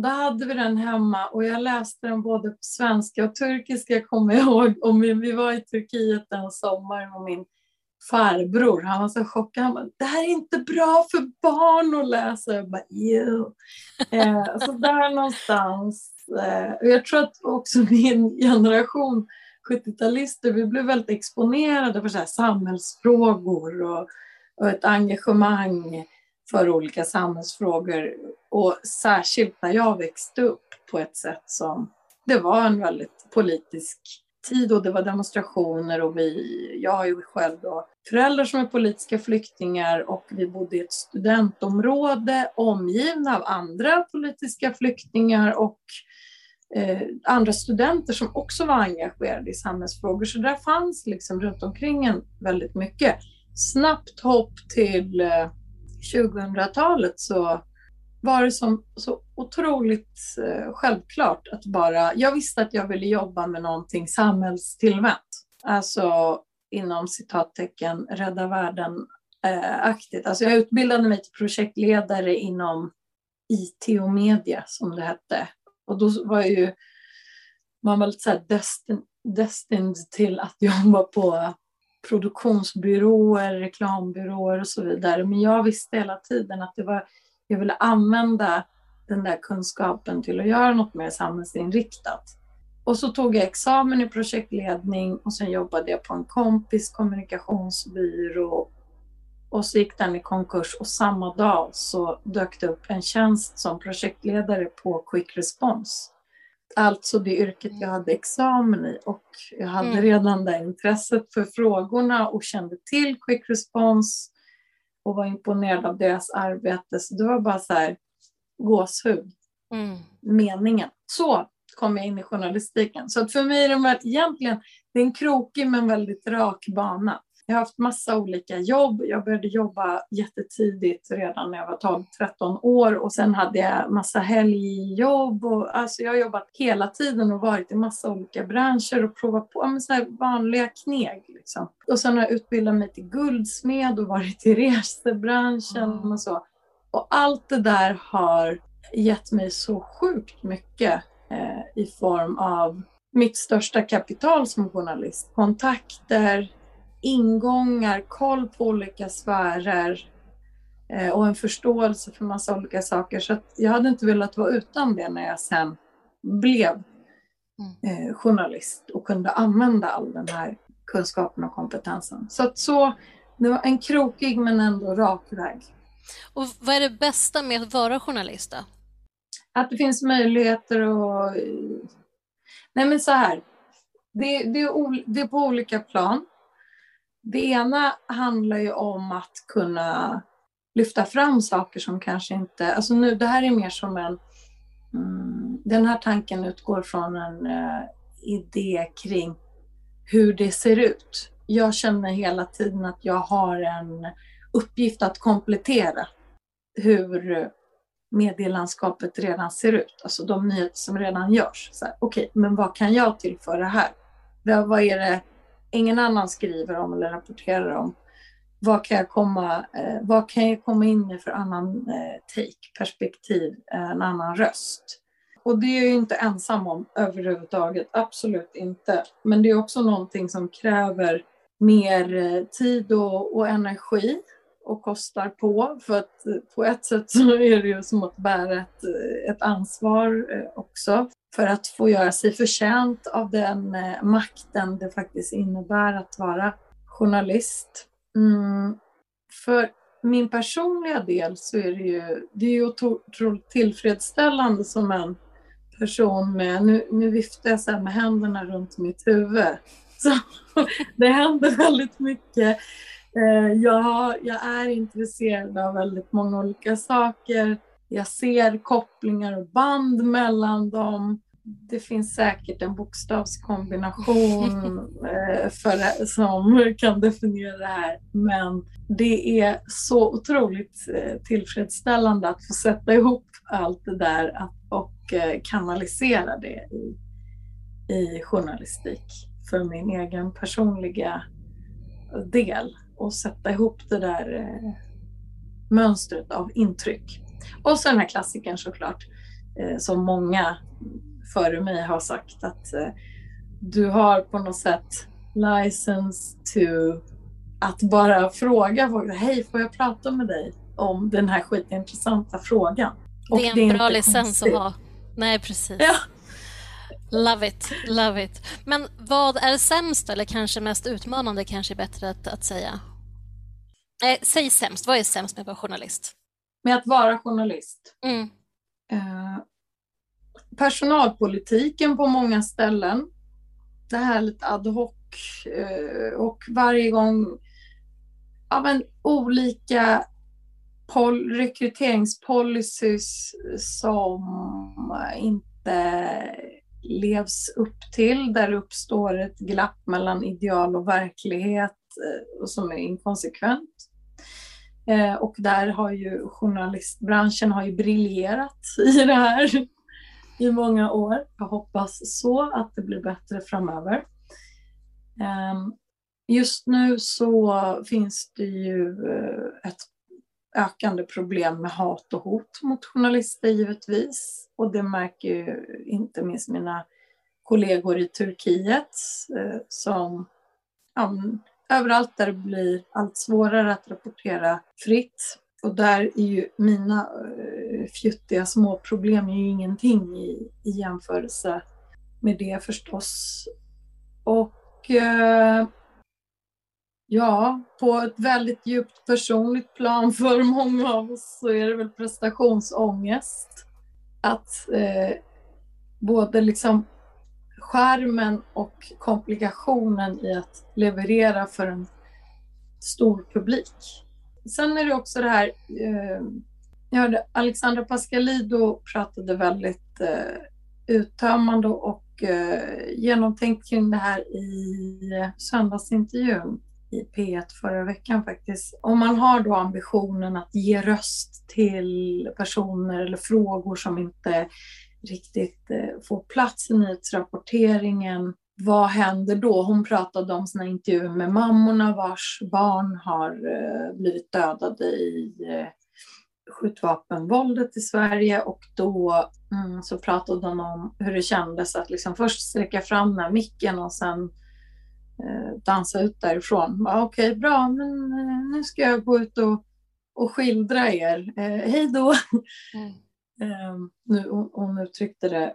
då hade vi den hemma och jag läste den både på svenska och turkiska, kommer jag ihåg. Och vi var i Turkiet en sommar och min farbror. Han var så chockad. Han bara, det här är inte bra för barn att läsa. Jag bara. Eh, så där någonstans. Eh, jag tror att också min generation 70-talister, vi blev väldigt exponerade för så här samhällsfrågor och, och ett engagemang för olika samhällsfrågor. Och särskilt när jag växte upp på ett sätt som, det var en väldigt politisk tid och det var demonstrationer och vi, jag har ju själv då föräldrar som är politiska flyktingar och vi bodde i ett studentområde omgivna av andra politiska flyktingar och eh, andra studenter som också var engagerade i samhällsfrågor. Så där fanns liksom runt omkring en väldigt mycket. Snabbt hopp till eh, 2000-talet så var det som, så otroligt eh, självklart att bara... Jag visste att jag ville jobba med någonting samhällstillvänt. Alltså inom citattecken rädda världen-aktigt. Eh, alltså jag utbildade mig till projektledare inom IT och media som det hette. Och då var jag ju man var lite så destin, destined till att jobba på produktionsbyråer, reklambyråer och så vidare. Men jag visste hela tiden att det var, jag ville använda den där kunskapen till att göra något mer samhällsinriktat. Och så tog jag examen i projektledning och sen jobbade jag på en kompis kommunikationsbyrå och så gick den i konkurs och samma dag så dök det upp en tjänst som projektledare på Quick Response. Alltså det yrket jag hade examen i och jag hade mm. redan det intresset för frågorna och kände till Quick Response och var imponerad av deras arbete. Så det var bara så här gåshud, mm. meningen. Så kom jag in i journalistiken. Så att för mig är det egentligen det är en krokig men väldigt rak bana. Jag har haft massa olika jobb. Jag började jobba jättetidigt redan när jag var 12-13 år och sen hade jag massa helgjobb. Och, alltså jag har jobbat hela tiden och varit i massa olika branscher och provat på men så vanliga kneg. Liksom. Och sen har jag utbildat mig till guldsmed och varit i resebranschen mm. och så. Och allt det där har gett mig så sjukt mycket eh, i form av mitt största kapital som journalist. Kontakter, ingångar, koll på olika sfärer eh, och en förståelse för massa olika saker. Så jag hade inte velat vara utan det när jag sen blev mm. eh, journalist och kunde använda all den här kunskapen och kompetensen. Så att så, det var en krokig men ändå rak väg. Och vad är det bästa med att vara journalist då? Att det finns möjligheter att... Nej men så här, det, det, är, det är på olika plan. Det ena handlar ju om att kunna lyfta fram saker som kanske inte... Alltså nu, det här är mer som en... Mm, den här tanken utgår från en uh, idé kring hur det ser ut. Jag känner hela tiden att jag har en uppgift att komplettera hur medielandskapet redan ser ut, alltså de nyheter som redan görs. Okej, okay, men vad kan jag tillföra här? Vad är det ingen annan skriver om eller rapporterar om. Vad kan jag komma, eh, vad kan jag komma in med för annan eh, take, perspektiv, eh, en annan röst? Och det är jag ju inte ensam om överhuvudtaget, absolut inte. Men det är också någonting som kräver mer eh, tid och, och energi och kostar på. För att eh, på ett sätt så är det ju som att bära ett, eh, ett ansvar eh, också för att få göra sig förtjänt av den eh, makten det faktiskt innebär att vara journalist. Mm. För min personliga del så är det ju, det är ju otroligt tillfredsställande som en person med, nu, nu viftar jag så med händerna runt mitt huvud. Så det händer väldigt mycket. Eh, jag, jag är intresserad av väldigt många olika saker. Jag ser kopplingar och band mellan dem det finns säkert en bokstavskombination eh, för, som kan definiera det här. Men det är så otroligt eh, tillfredsställande att få sätta ihop allt det där och eh, kanalisera det i, i journalistik för min egen personliga del och sätta ihop det där mönstret av intryck. Och så den här klassikern såklart, som många före mig har sagt att eh, du har på något sätt license to att bara fråga folk, hej får jag prata med dig om den här skitintressanta frågan? Och det är en det är bra licens att ha. Nej, precis. Ja. Love it, love it. Men vad är sämst eller kanske mest utmanande kanske är bättre att, att säga? Nej, säg sämst. Vad är sämst med att vara journalist? Med att vara journalist? Mm. Uh, personalpolitiken på många ställen. Det här lite ad hoc eh, och varje gång ja, men, olika pol rekryteringspolicies som inte levs upp till, där det uppstår ett glapp mellan ideal och verklighet eh, och som är inkonsekvent. Eh, och där har ju journalistbranschen har ju briljerat i det här i många år. Jag hoppas så att det blir bättre framöver. Ehm, just nu så finns det ju eh, ett ökande problem med hat och hot mot journalister givetvis. Och det märker ju inte minst mina kollegor i Turkiet eh, som ja, överallt där det blir allt svårare att rapportera fritt och där är ju mina eh, fjuttiga små problem ju ingenting i, i jämförelse med det förstås. Och eh, ja, på ett väldigt djupt personligt plan för många av oss så är det väl prestationsångest. Att eh, både liksom skärmen och komplikationen i att leverera för en stor publik Sen är det också det här, eh, jag hörde Alexandra Pascalido pratade väldigt eh, uttömmande och eh, genomtänkt kring det här i söndagsintervjun i P1 förra veckan faktiskt. Om man har då ambitionen att ge röst till personer eller frågor som inte riktigt eh, få plats i nyhetsrapporteringen vad händer då? Hon pratade om sina intervjuer med mammorna vars barn har eh, blivit dödade i eh, skjutvapenvåldet i Sverige och då mm, så pratade hon om hur det kändes att liksom först sträcka fram den här micken och sen eh, dansa ut därifrån. Okej, okay, bra, men eh, nu ska jag gå ut och, och skildra er. Eh, hej då! Mm. Eh, nu, hon, hon uttryckte det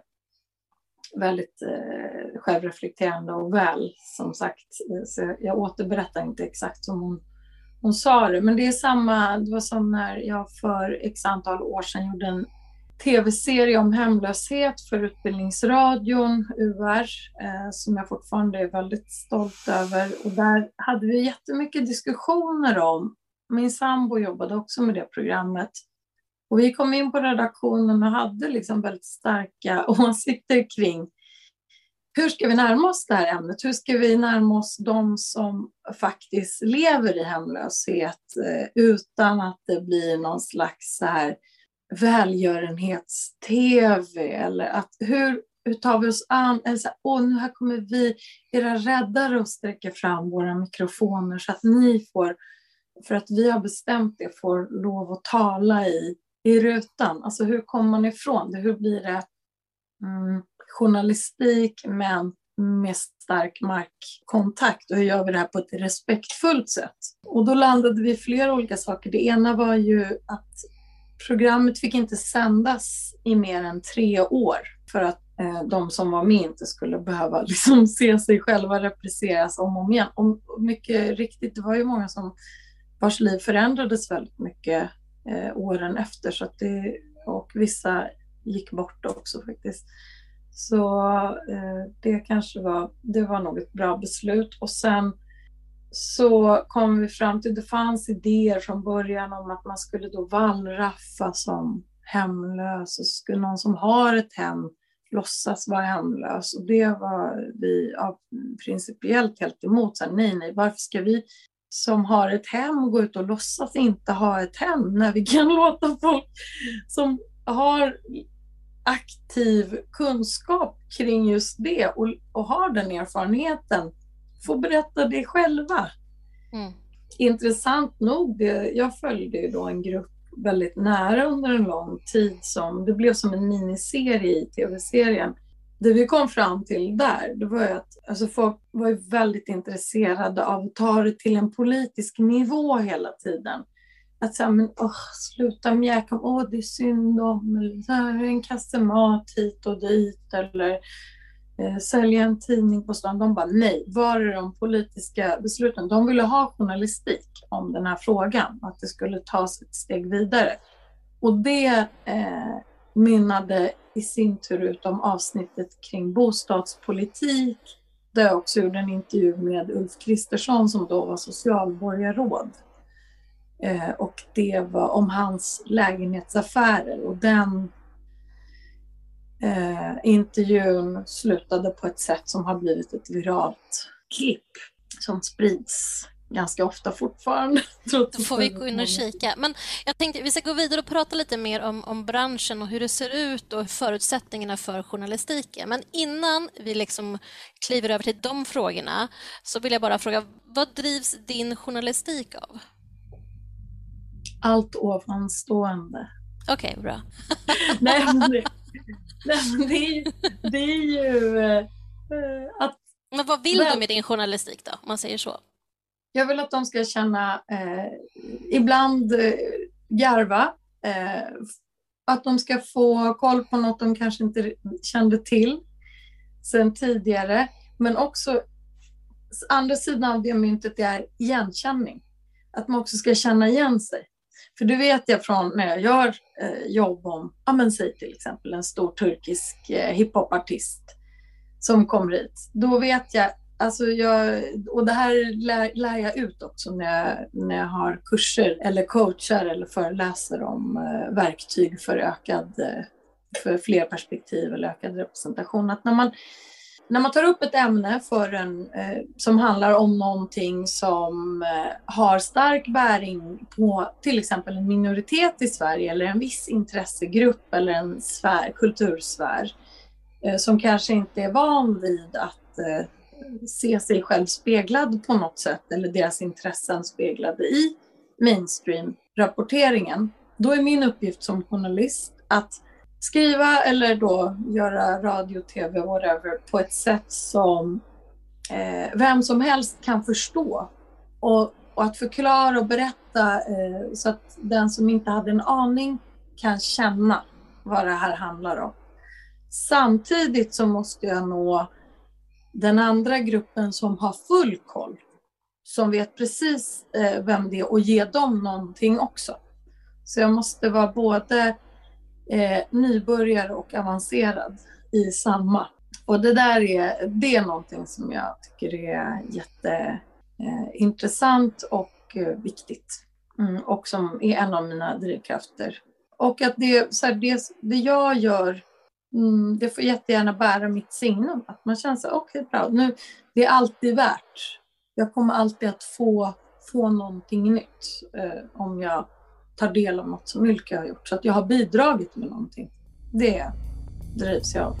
väldigt eh, självreflekterande och väl, som sagt. Eh, så jag återberättar inte exakt som hon, hon sa det, men det är samma, det var som när jag för x antal år sedan gjorde en tv-serie om hemlöshet för Utbildningsradion, UR, eh, som jag fortfarande är väldigt stolt över. Och där hade vi jättemycket diskussioner om, min sambo jobbade också med det programmet, och vi kom in på redaktionen och hade liksom väldigt starka åsikter kring hur ska vi närma oss det här ämnet? Hur ska vi närma oss de som faktiskt lever i hemlöshet eh, utan att det blir någon slags så här välgörenhets-tv eller att hur, hur tar vi oss an, eller så här, åh nu här kommer vi, era räddare, och sträcker fram våra mikrofoner så att ni får, för att vi har bestämt det, får lov att tala i i rutan. Alltså hur kommer man ifrån det? Hur blir det mm, journalistik men med stark markkontakt och hur gör vi det här på ett respektfullt sätt? Och då landade vi i flera olika saker. Det ena var ju att programmet fick inte sändas i mer än tre år för att eh, de som var med inte skulle behöva liksom se sig själva represseras om och om igen. Och mycket riktigt, det var ju många som vars liv förändrades väldigt mycket eh, åren efter. Så att det, och vissa gick bort också faktiskt. Så eh, det kanske var, det var nog ett bra beslut. Och sen så kom vi fram till, det fanns idéer från början om att man skulle då vallraffa som hemlös och skulle någon som har ett hem låtsas vara hemlös. Och det var vi ja, principiellt helt emot. Så här, nej, nej, varför ska vi som har ett hem gå ut och låtsas inte ha ett hem när vi kan låta folk som har aktiv kunskap kring just det och, och har den erfarenheten få berätta det själva. Mm. Intressant nog, jag följde ju då en grupp väldigt nära under en lång tid som det blev som en miniserie i tv-serien. Det vi kom fram till där, det var ju att alltså folk var ju väldigt intresserade av att ta det till en politisk nivå hela tiden. Att säga, men åh, sluta mjäka om, åh det är synd om, eller så här, en kasse mat hit och dit, eller eh, sälja en tidning på stan. De bara nej, var är de politiska besluten? De ville ha journalistik om den här frågan, att det skulle tas ett steg vidare. Och det eh, mynnade i sin tur ut om avsnittet kring bostadspolitik, där jag också gjorde en intervju med Ulf Kristersson som då var socialborgarråd. Eh, och det var om hans lägenhetsaffärer och den eh, intervjun slutade på ett sätt som har blivit ett viralt klipp som sprids ganska ofta fortfarande. Då får vi gå in och kika. Men jag tänkte vi ska gå vidare och prata lite mer om, om branschen och hur det ser ut och förutsättningarna för journalistiken. Men innan vi liksom kliver över till de frågorna så vill jag bara fråga, vad drivs din journalistik av? Allt ovanstående. Okej, okay, bra. nej, men det, nej, det, är, det är ju äh, att... Men vad vill du med din journalistik då, om man säger så? Jag vill att de ska känna, eh, ibland eh, garva, eh, att de ska få koll på något de kanske inte kände till sen tidigare, men också andra sidan av det myntet är igenkänning. Att man också ska känna igen sig. För det vet jag från när jag gör eh, jobb om, ja men säg till exempel en stor turkisk eh, hiphopartist som kommer hit. Då vet jag Alltså jag, och det här lär, lär, jag ut också när jag, när jag har kurser eller coachar eller föreläser om eh, verktyg för ökad, eh, för fler perspektiv eller ökad representation. Att när man, när man tar upp ett ämne för en, eh, som handlar om någonting som eh, har stark bäring på till exempel en minoritet i Sverige eller en viss intressegrupp eller en sfär, kultursfär eh, som kanske inte är van vid att eh, se sig själv speglad på något sätt eller deras intressen speglade i mainstream-rapporteringen. Då är min uppgift som journalist att skriva eller då göra radio, tv, whatever på ett sätt som eh, vem som helst kan förstå. Och, och att förklara och berätta eh, så att den som inte hade en aning kan känna vad det här handlar om. Samtidigt så måste jag nå den andra gruppen som har full koll, som vet precis eh, vem det är och ge dem någonting också. Så jag måste vara både eh, nybörjare och avancerad i samma. Och det där är, det är någonting som jag tycker är jätteintressant eh, och eh, viktigt. Mm, och som är en av mina drivkrafter. Och att det, så här, det, det jag gör Mm, det får jättegärna bära mitt signum. Att man känner sig okej okay, bra, nu, det är alltid värt. Jag kommer alltid att få, få någonting nytt eh, om jag tar del av något som Ylke har gjort. Så att jag har bidragit med någonting. Det drivs jag av.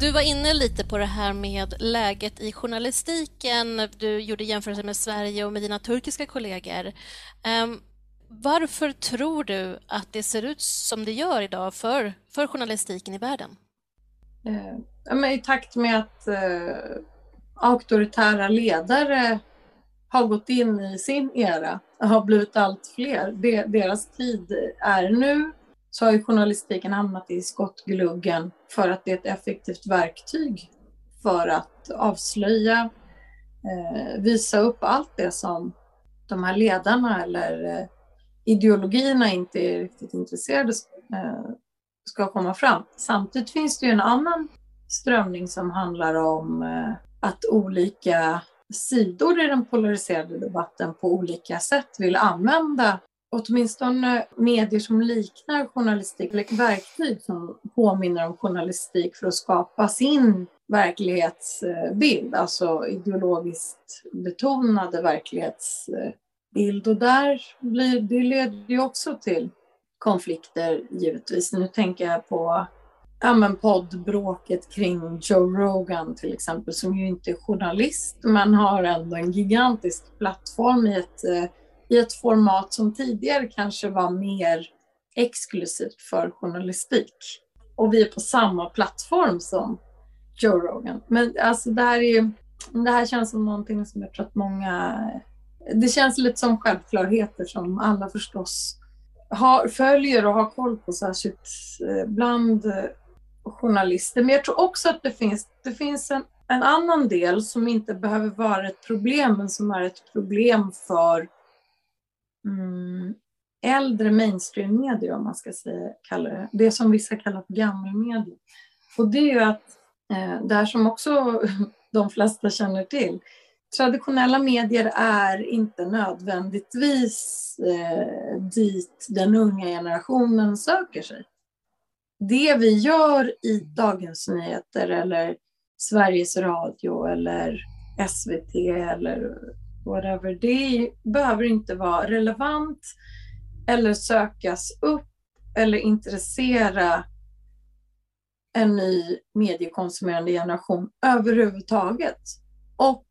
Du var inne lite på det här med läget i journalistiken. Du gjorde jämförelser med Sverige och med dina turkiska kollegor. Um, varför tror du att det ser ut som det gör idag för, för journalistiken i världen? Eh, I takt med att eh, auktoritära ledare har gått in i sin era och har blivit allt fler. De, deras tid är nu. Så har ju journalistiken hamnat i skottgluggen för att det är ett effektivt verktyg för att avslöja, eh, visa upp allt det som de här ledarna eller eh, ideologierna inte är riktigt intresserade eh, ska komma fram. Samtidigt finns det ju en annan strömning som handlar om eh, att olika sidor i den polariserade debatten på olika sätt vill använda åtminstone medier som liknar journalistik, eller verktyg som påminner om journalistik för att skapa sin verklighetsbild, alltså ideologiskt betonade bild. Och där blir, det leder ju också till konflikter givetvis. Nu tänker jag på ja, men poddbråket kring Joe Rogan till exempel, som ju inte är journalist men har ändå en gigantisk plattform i ett, eh, i ett format som tidigare kanske var mer exklusivt för journalistik. Och vi är på samma plattform som Joe Rogan. Men alltså det här, är ju, det här känns som någonting som jag tror att många... Det känns lite som självklarheter som alla förstås har, följer och har koll på, särskilt eh, bland eh, journalister. Men jag tror också att det finns, det finns en, en annan del som inte behöver vara ett problem, men som är ett problem för mm, äldre mainstream-media, om man ska säga, kalla det. Det som vissa kallar för gammelmedia. Och det är ju att, eh, det här som också de flesta känner till, traditionella medier är inte nödvändigtvis eh, dit den unga generationen söker sig det vi gör i Dagens Nyheter eller Sveriges Radio eller SVT eller whatever, det behöver inte vara relevant eller sökas upp eller intressera en ny mediekonsumerande generation överhuvudtaget. Och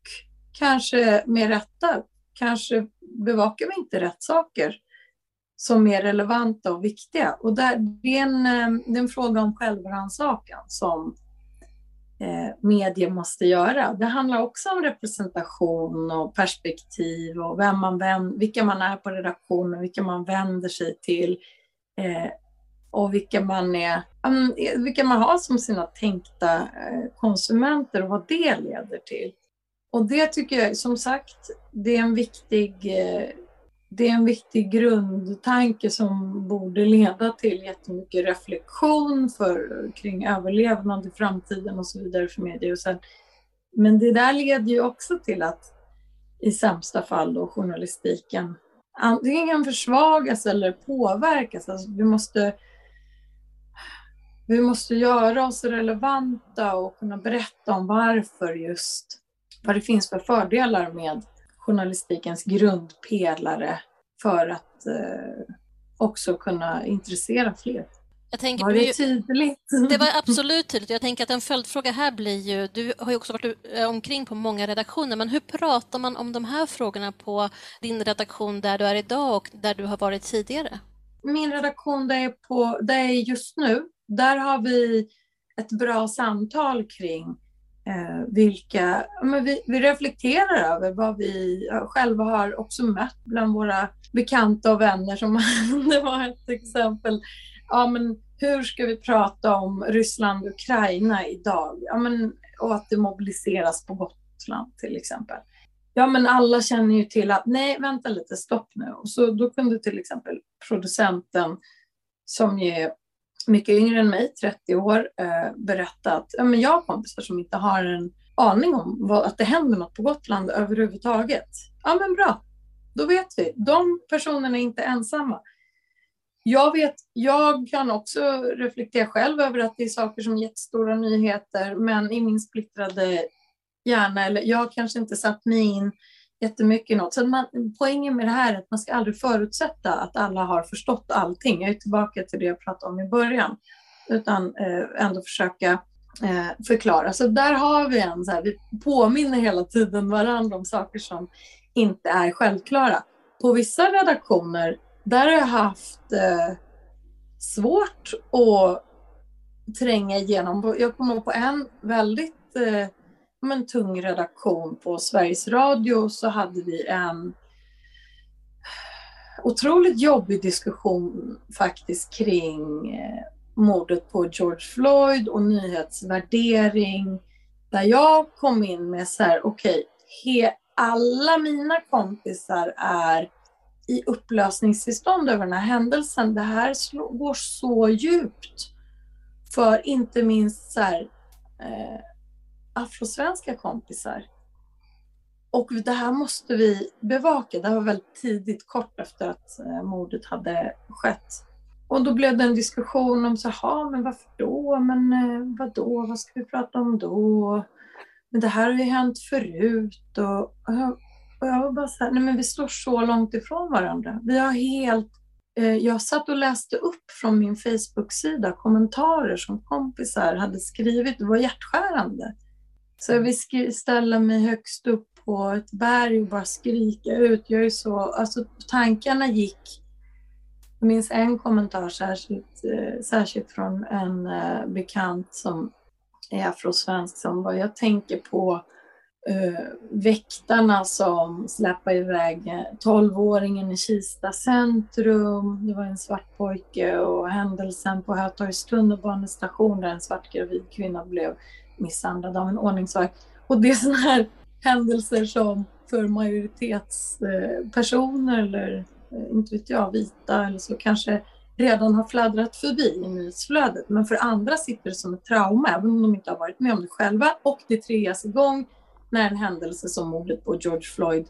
kanske med rätta, kanske bevakar vi inte rätt saker som är relevanta och viktiga. Och där, det, är en, eh, det är en fråga om självrannsakan som eh, medier måste göra. Det handlar också om representation och perspektiv och vem man vänder, vilka man är på redaktionen, vilka man vänder sig till eh, och vilka man, är, vilka man har som sina tänkta eh, konsumenter och vad det leder till. Och det tycker jag, som sagt, det är en viktig eh, det är en viktig grundtanke som borde leda till jättemycket reflektion för, kring överlevnad i framtiden och så vidare för medier. Och sen, men det där leder ju också till att i sämsta fall då journalistiken antingen försvagas eller påverkas. Alltså vi, måste, vi måste göra oss relevanta och kunna berätta om varför just, vad det finns för fördelar med journalistikens grundpelare för att eh, också kunna intressera fler. Jag tänker, var det tydligt? Det var absolut tydligt. Jag tänker att en följdfråga här blir ju, du har ju också varit eh, omkring på många redaktioner, men hur pratar man om de här frågorna på din redaktion där du är idag och där du har varit tidigare? Min redaktion där jag är, på, där jag är just nu, där har vi ett bra samtal kring eh, vilka, men vi, vi, reflekterar över vad vi själva har också mött bland våra bekanta och vänner. Som det var ett exempel. Ja, men hur ska vi prata om Ryssland och Ukraina idag? Ja, men, och att det mobiliseras på Gotland till exempel. Ja, men alla känner ju till att nej, vänta lite, stopp nu. Och så då kunde till exempel producenten som är mycket yngre än mig, 30 år, eh, berätta att ja, men jag har kompisar som inte har en aning om vad, att det händer något på Gotland överhuvudtaget. Ja, men bra. Då vet vi. De personerna är inte ensamma. Jag, vet, jag kan också reflektera själv över att det är saker som jättestora nyheter, men i min splittrade hjärna, eller jag kanske inte satt mig in jättemycket något. Så man, poängen med det här är att man ska aldrig förutsätta att alla har förstått allting. Jag är tillbaka till det jag pratade om i början. Utan eh, ändå försöka eh, förklara. Så där har vi en, så här, vi påminner hela tiden varandra om saker som inte är självklara. På vissa redaktioner, där har jag haft eh, svårt att tränga igenom. Jag kommer ihåg på en väldigt eh, men, tung redaktion på Sveriges Radio så hade vi en otroligt jobbig diskussion faktiskt kring eh, mordet på George Floyd och nyhetsvärdering där jag kom in med så här, okej, okay, alla mina kompisar är i upplösningstillstånd över den här händelsen. Det här går så djupt för inte minst så här, eh, afrosvenska kompisar. och det här måste vi bevaka. Det var väldigt tidigt, kort efter att eh, mordet hade skett. Och då blev det en diskussion om så här, men varför då? Men eh, vad då? Vad ska vi prata om då? Men det här har ju hänt förut. Och, och, jag, och jag var bara så här, nej men vi står så långt ifrån varandra. Vi har helt eh, jag satt och läste upp från min Facebook-sida kommentarer som kompisar hade skrivit. Det var hjärtskärande. Så jag vill ställa mig högst upp på ett berg och bara skrika ut. Jag är så, alltså tankarna gick. Jag minns en kommentar särskilt, eh, särskilt från en eh, bekant som är afrosvensk som var, jag tänker på uh, väktarna som släpper iväg eh, 12-åringen i Kista centrum. Det var en svart pojke och händelsen på Hötorgs tunnelbanestation där en svart gravid kvinna blev misshandlad av en ordningsvakt. Och det är sådana här händelser som för majoritetspersoner eller eh, inte vet jag, vita eller så kanske redan har fladdrat förbi i nyhetsflödet. Men för andra sitter det som ett trauma, även om de inte har varit med om det själva. Och det triggas igång när en händelse som mordet på George Floyd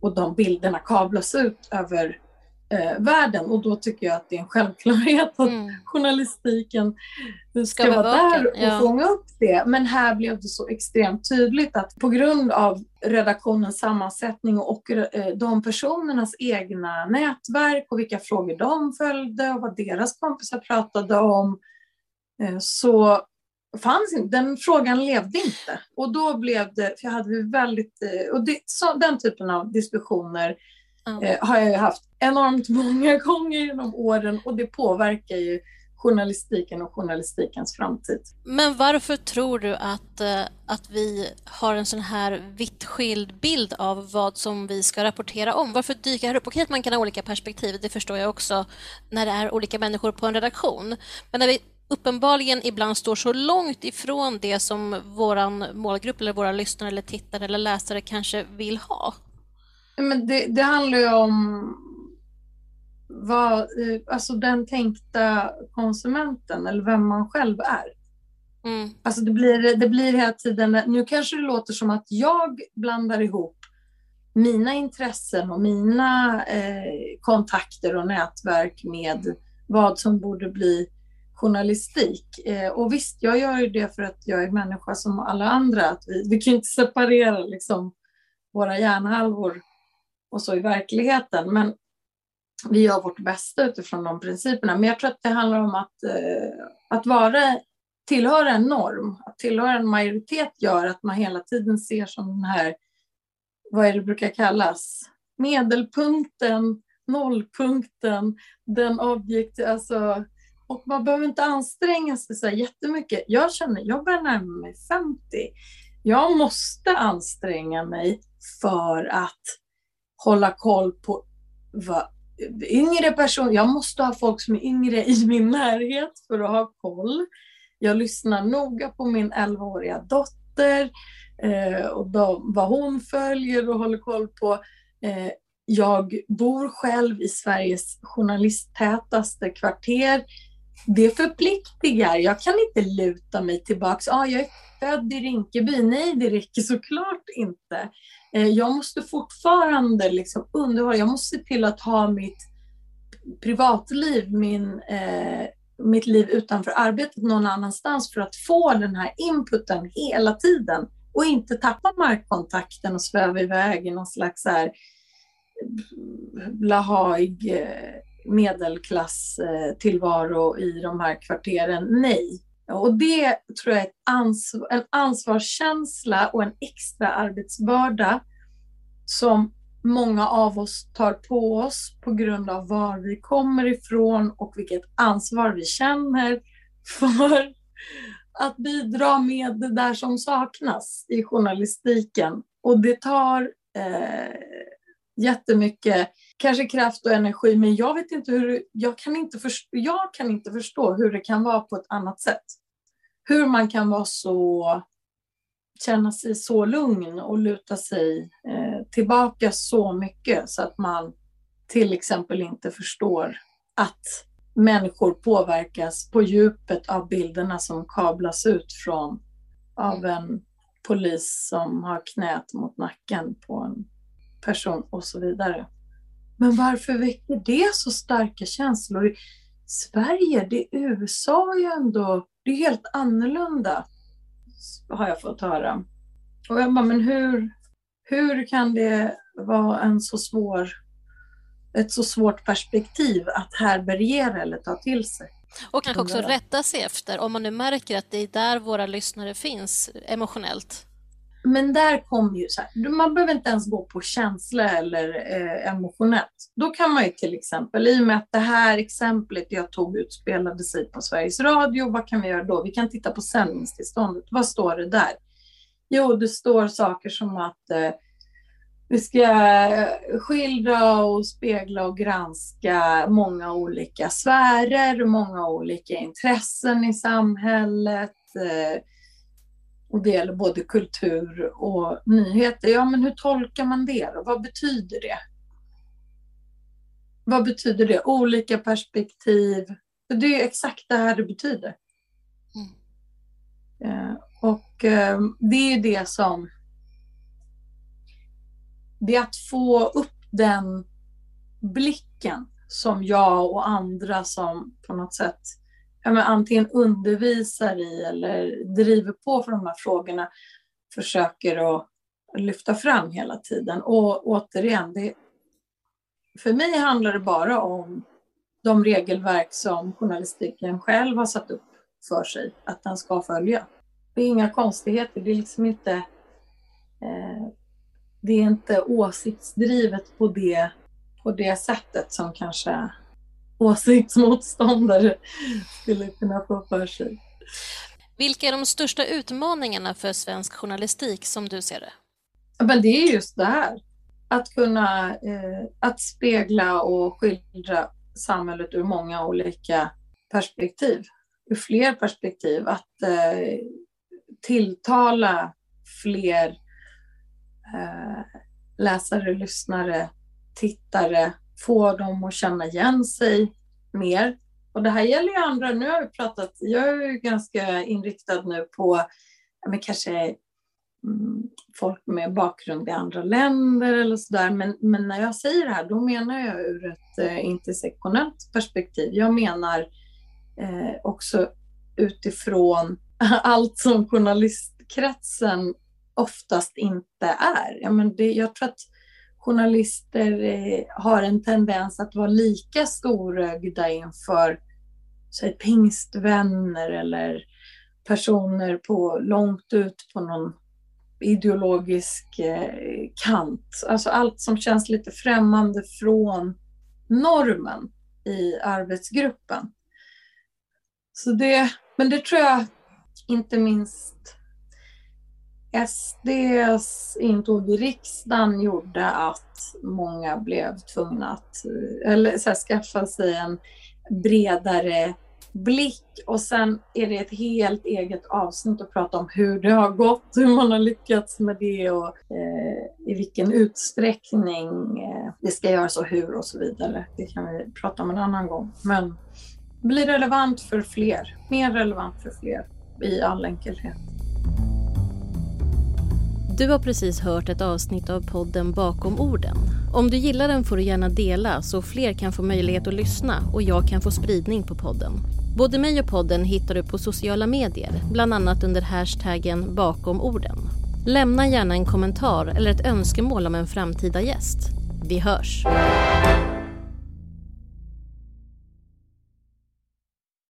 och de bilderna kablas ut över eh, världen och då tycker jag att det är en självklarhet att mm. journalistiken ska, ska vara där och ja. fånga upp det. Men här blev det så extremt tydligt att på grund av redaktionens sammansättning och eh, de personernas egna nätverk och vilka frågor de följde och vad deras kompisar pratade om eh, så fanns inte, den frågan levde inte. Och då blev det, för jag hade väldigt, eh, och det, så, den typen av diskussioner mm. har jag haft enormt många gånger genom åren och det påverkar ju journalistiken och journalistikens framtid. Men varför tror du att, eh, att vi har en sån här vitt skild bild av vad som vi ska rapportera om? Varför dyker det upp? Okej att man kan ha olika perspektiv, det förstår jag också när det är olika människor på en redaktion. Men när vi uppenbarligen ibland står så långt ifrån det som vår målgrupp eller våra lyssnare eller tittare eller läsare kanske vill ha. Men det, det handlar ju om vad, alltså den tänkta konsumenten eller vem man själv är. Mm. Alltså det blir, det blir hela tiden, nu kanske det låter som att jag blandar ihop mina intressen och mina eh, kontakter och nätverk med vad som borde bli journalistik. Eh, och visst, jag gör ju det för att jag är människa som alla andra. Att vi, vi kan inte separera liksom, våra hjärnhalvor och så i verkligheten. Men vi gör vårt bästa utifrån de principerna. Men jag tror att det handlar om att, eh, att vara, tillhöra en norm. Att tillhöra en majoritet gör att man hela tiden ser som den här, vad är det brukar kallas, medelpunkten, nollpunkten, den objekt, alltså och man behöver inte anstränga sig så jättemycket. Jag känner, jag börjar närma mig 50. Jag måste anstränga mig för att hålla koll på vad yngre personer, jag måste ha folk som är yngre i min närhet för att ha koll. Jag lyssnar noga på min 11-åriga dotter eh, och de, vad hon följer och håller koll på. Eh, jag bor själv i Sveriges journalisttätaste kvarter. Det förpliktigar. Jag kan inte luta mig tillbaka. Ah, jag är född i Rinkeby. Nej, det räcker såklart inte. Eh, jag måste fortfarande liksom underhålla, jag måste se till att ha mitt privatliv, min, eh, mitt liv utanför arbetet någon annanstans för att få den här inputen hela tiden och inte tappa markkontakten och sväva iväg i någon slags så här eh, blahaig eh, medelklass tillvaro i de här kvarteren. Nej, och det tror jag är ansvar, en ansvarskänsla och en extra arbetsbörda som många av oss tar på oss på grund av var vi kommer ifrån och vilket ansvar vi känner för att bidra med det där som saknas i journalistiken. Och det tar eh, jättemycket kanske kraft och energi, men jag vet inte hur, jag kan inte, förstå, jag kan inte förstå hur det kan vara på ett annat sätt. Hur man kan vara så, känna sig så lugn och luta sig eh, tillbaka så mycket så att man till exempel inte förstår att människor påverkas på djupet av bilderna som kablas ut från av en polis som har knät mot nacken på en person och så vidare. Men varför väcker det så starka känslor? Sverige, det är USA ju ändå, det är helt annorlunda, har jag fått höra. Och jag bara, men hur, hur kan det vara en så svår, ett så svårt perspektiv att härbärgera eller ta till sig? Och kanske också rätta sig efter, om man nu märker att det är där våra lyssnare finns emotionellt. Men där kommer ju så här, man behöver inte ens gå på känsla eller eh, emotionellt. Då kan man ju till exempel, i och med att det här exemplet jag tog utspelade sig på Sveriges Radio, vad kan vi göra då? Vi kan titta på sändningstillståndet. Vad står det där? Jo, det står saker som att eh, vi ska skildra och spegla och granska många olika sfärer, många olika intressen i samhället. Eh, och det gäller både kultur och nyheter. Ja, men hur tolkar man det då? Vad betyder det? Vad betyder det? Olika perspektiv. Det är exakt det här det betyder. Mm. Eh, och det är det som det är att få upp den blicken som jag och andra som på något sätt men antingen undervisar i eller driver på för de här frågorna försöker att lyfta fram hela tiden. Och återigen, det, för mig handlar det bara om de regelverk som journalistiken själv har satt upp för sig att den ska följa. Det är inga konstigheter, det är liksom inte eh, det är inte åsiktsdrivet på det, på det sättet som kanske åsiktsmotståndare skulle kunna få för sig. Vilka är de största utmaningarna för svensk journalistik som du ser det? Men det är just det här. Att kunna eh, att spegla och skildra samhället ur många olika perspektiv. Ur fler perspektiv. Att eh, tilltala fler eh, läsare, lyssnare, tittare, få dem att känna igen sig mer. Och det här gäller ju andra, nu har vi pratat, jag är ju ganska inriktad nu på men kanske mm, folk med bakgrund i andra länder eller sådär. Men, men när jag säger det här, då menar jag ur ett eh, intersektionellt perspektiv. Jag menar eh, också utifrån allt som journalistkretsen oftast inte är. Ja, men det, jag tror att journalister eh, har en tendens att vara lika storögda inför säg, pingstvänner eller personer på, långt ut på någon ideologisk eh, kant. Alltså allt som känns lite främmande från normen i arbetsgruppen. Så det, men det tror jag inte minst SDs intåg i riksdagen gjorde att många blev tvungna att eller, så här, skaffa sig en bredare blick och sen är det ett helt eget avsnitt att prata om hur det har gått, hur man har lyckats med det och eh, i vilken utsträckning eh, det ska göras och hur och så vidare. Det kan vi prata om en annan gång. Men bli relevant för fler, mer relevant för fler i all enkelhet. Du har precis hört ett avsnitt av podden Bakom orden. Om du gillar den får du gärna dela så fler kan få möjlighet att lyssna och jag kan få spridning på podden. Både mig och podden hittar du på sociala medier, bland annat under hashtaggen bakom orden. Lämna gärna en kommentar eller ett önskemål om en framtida gäst. Vi hörs!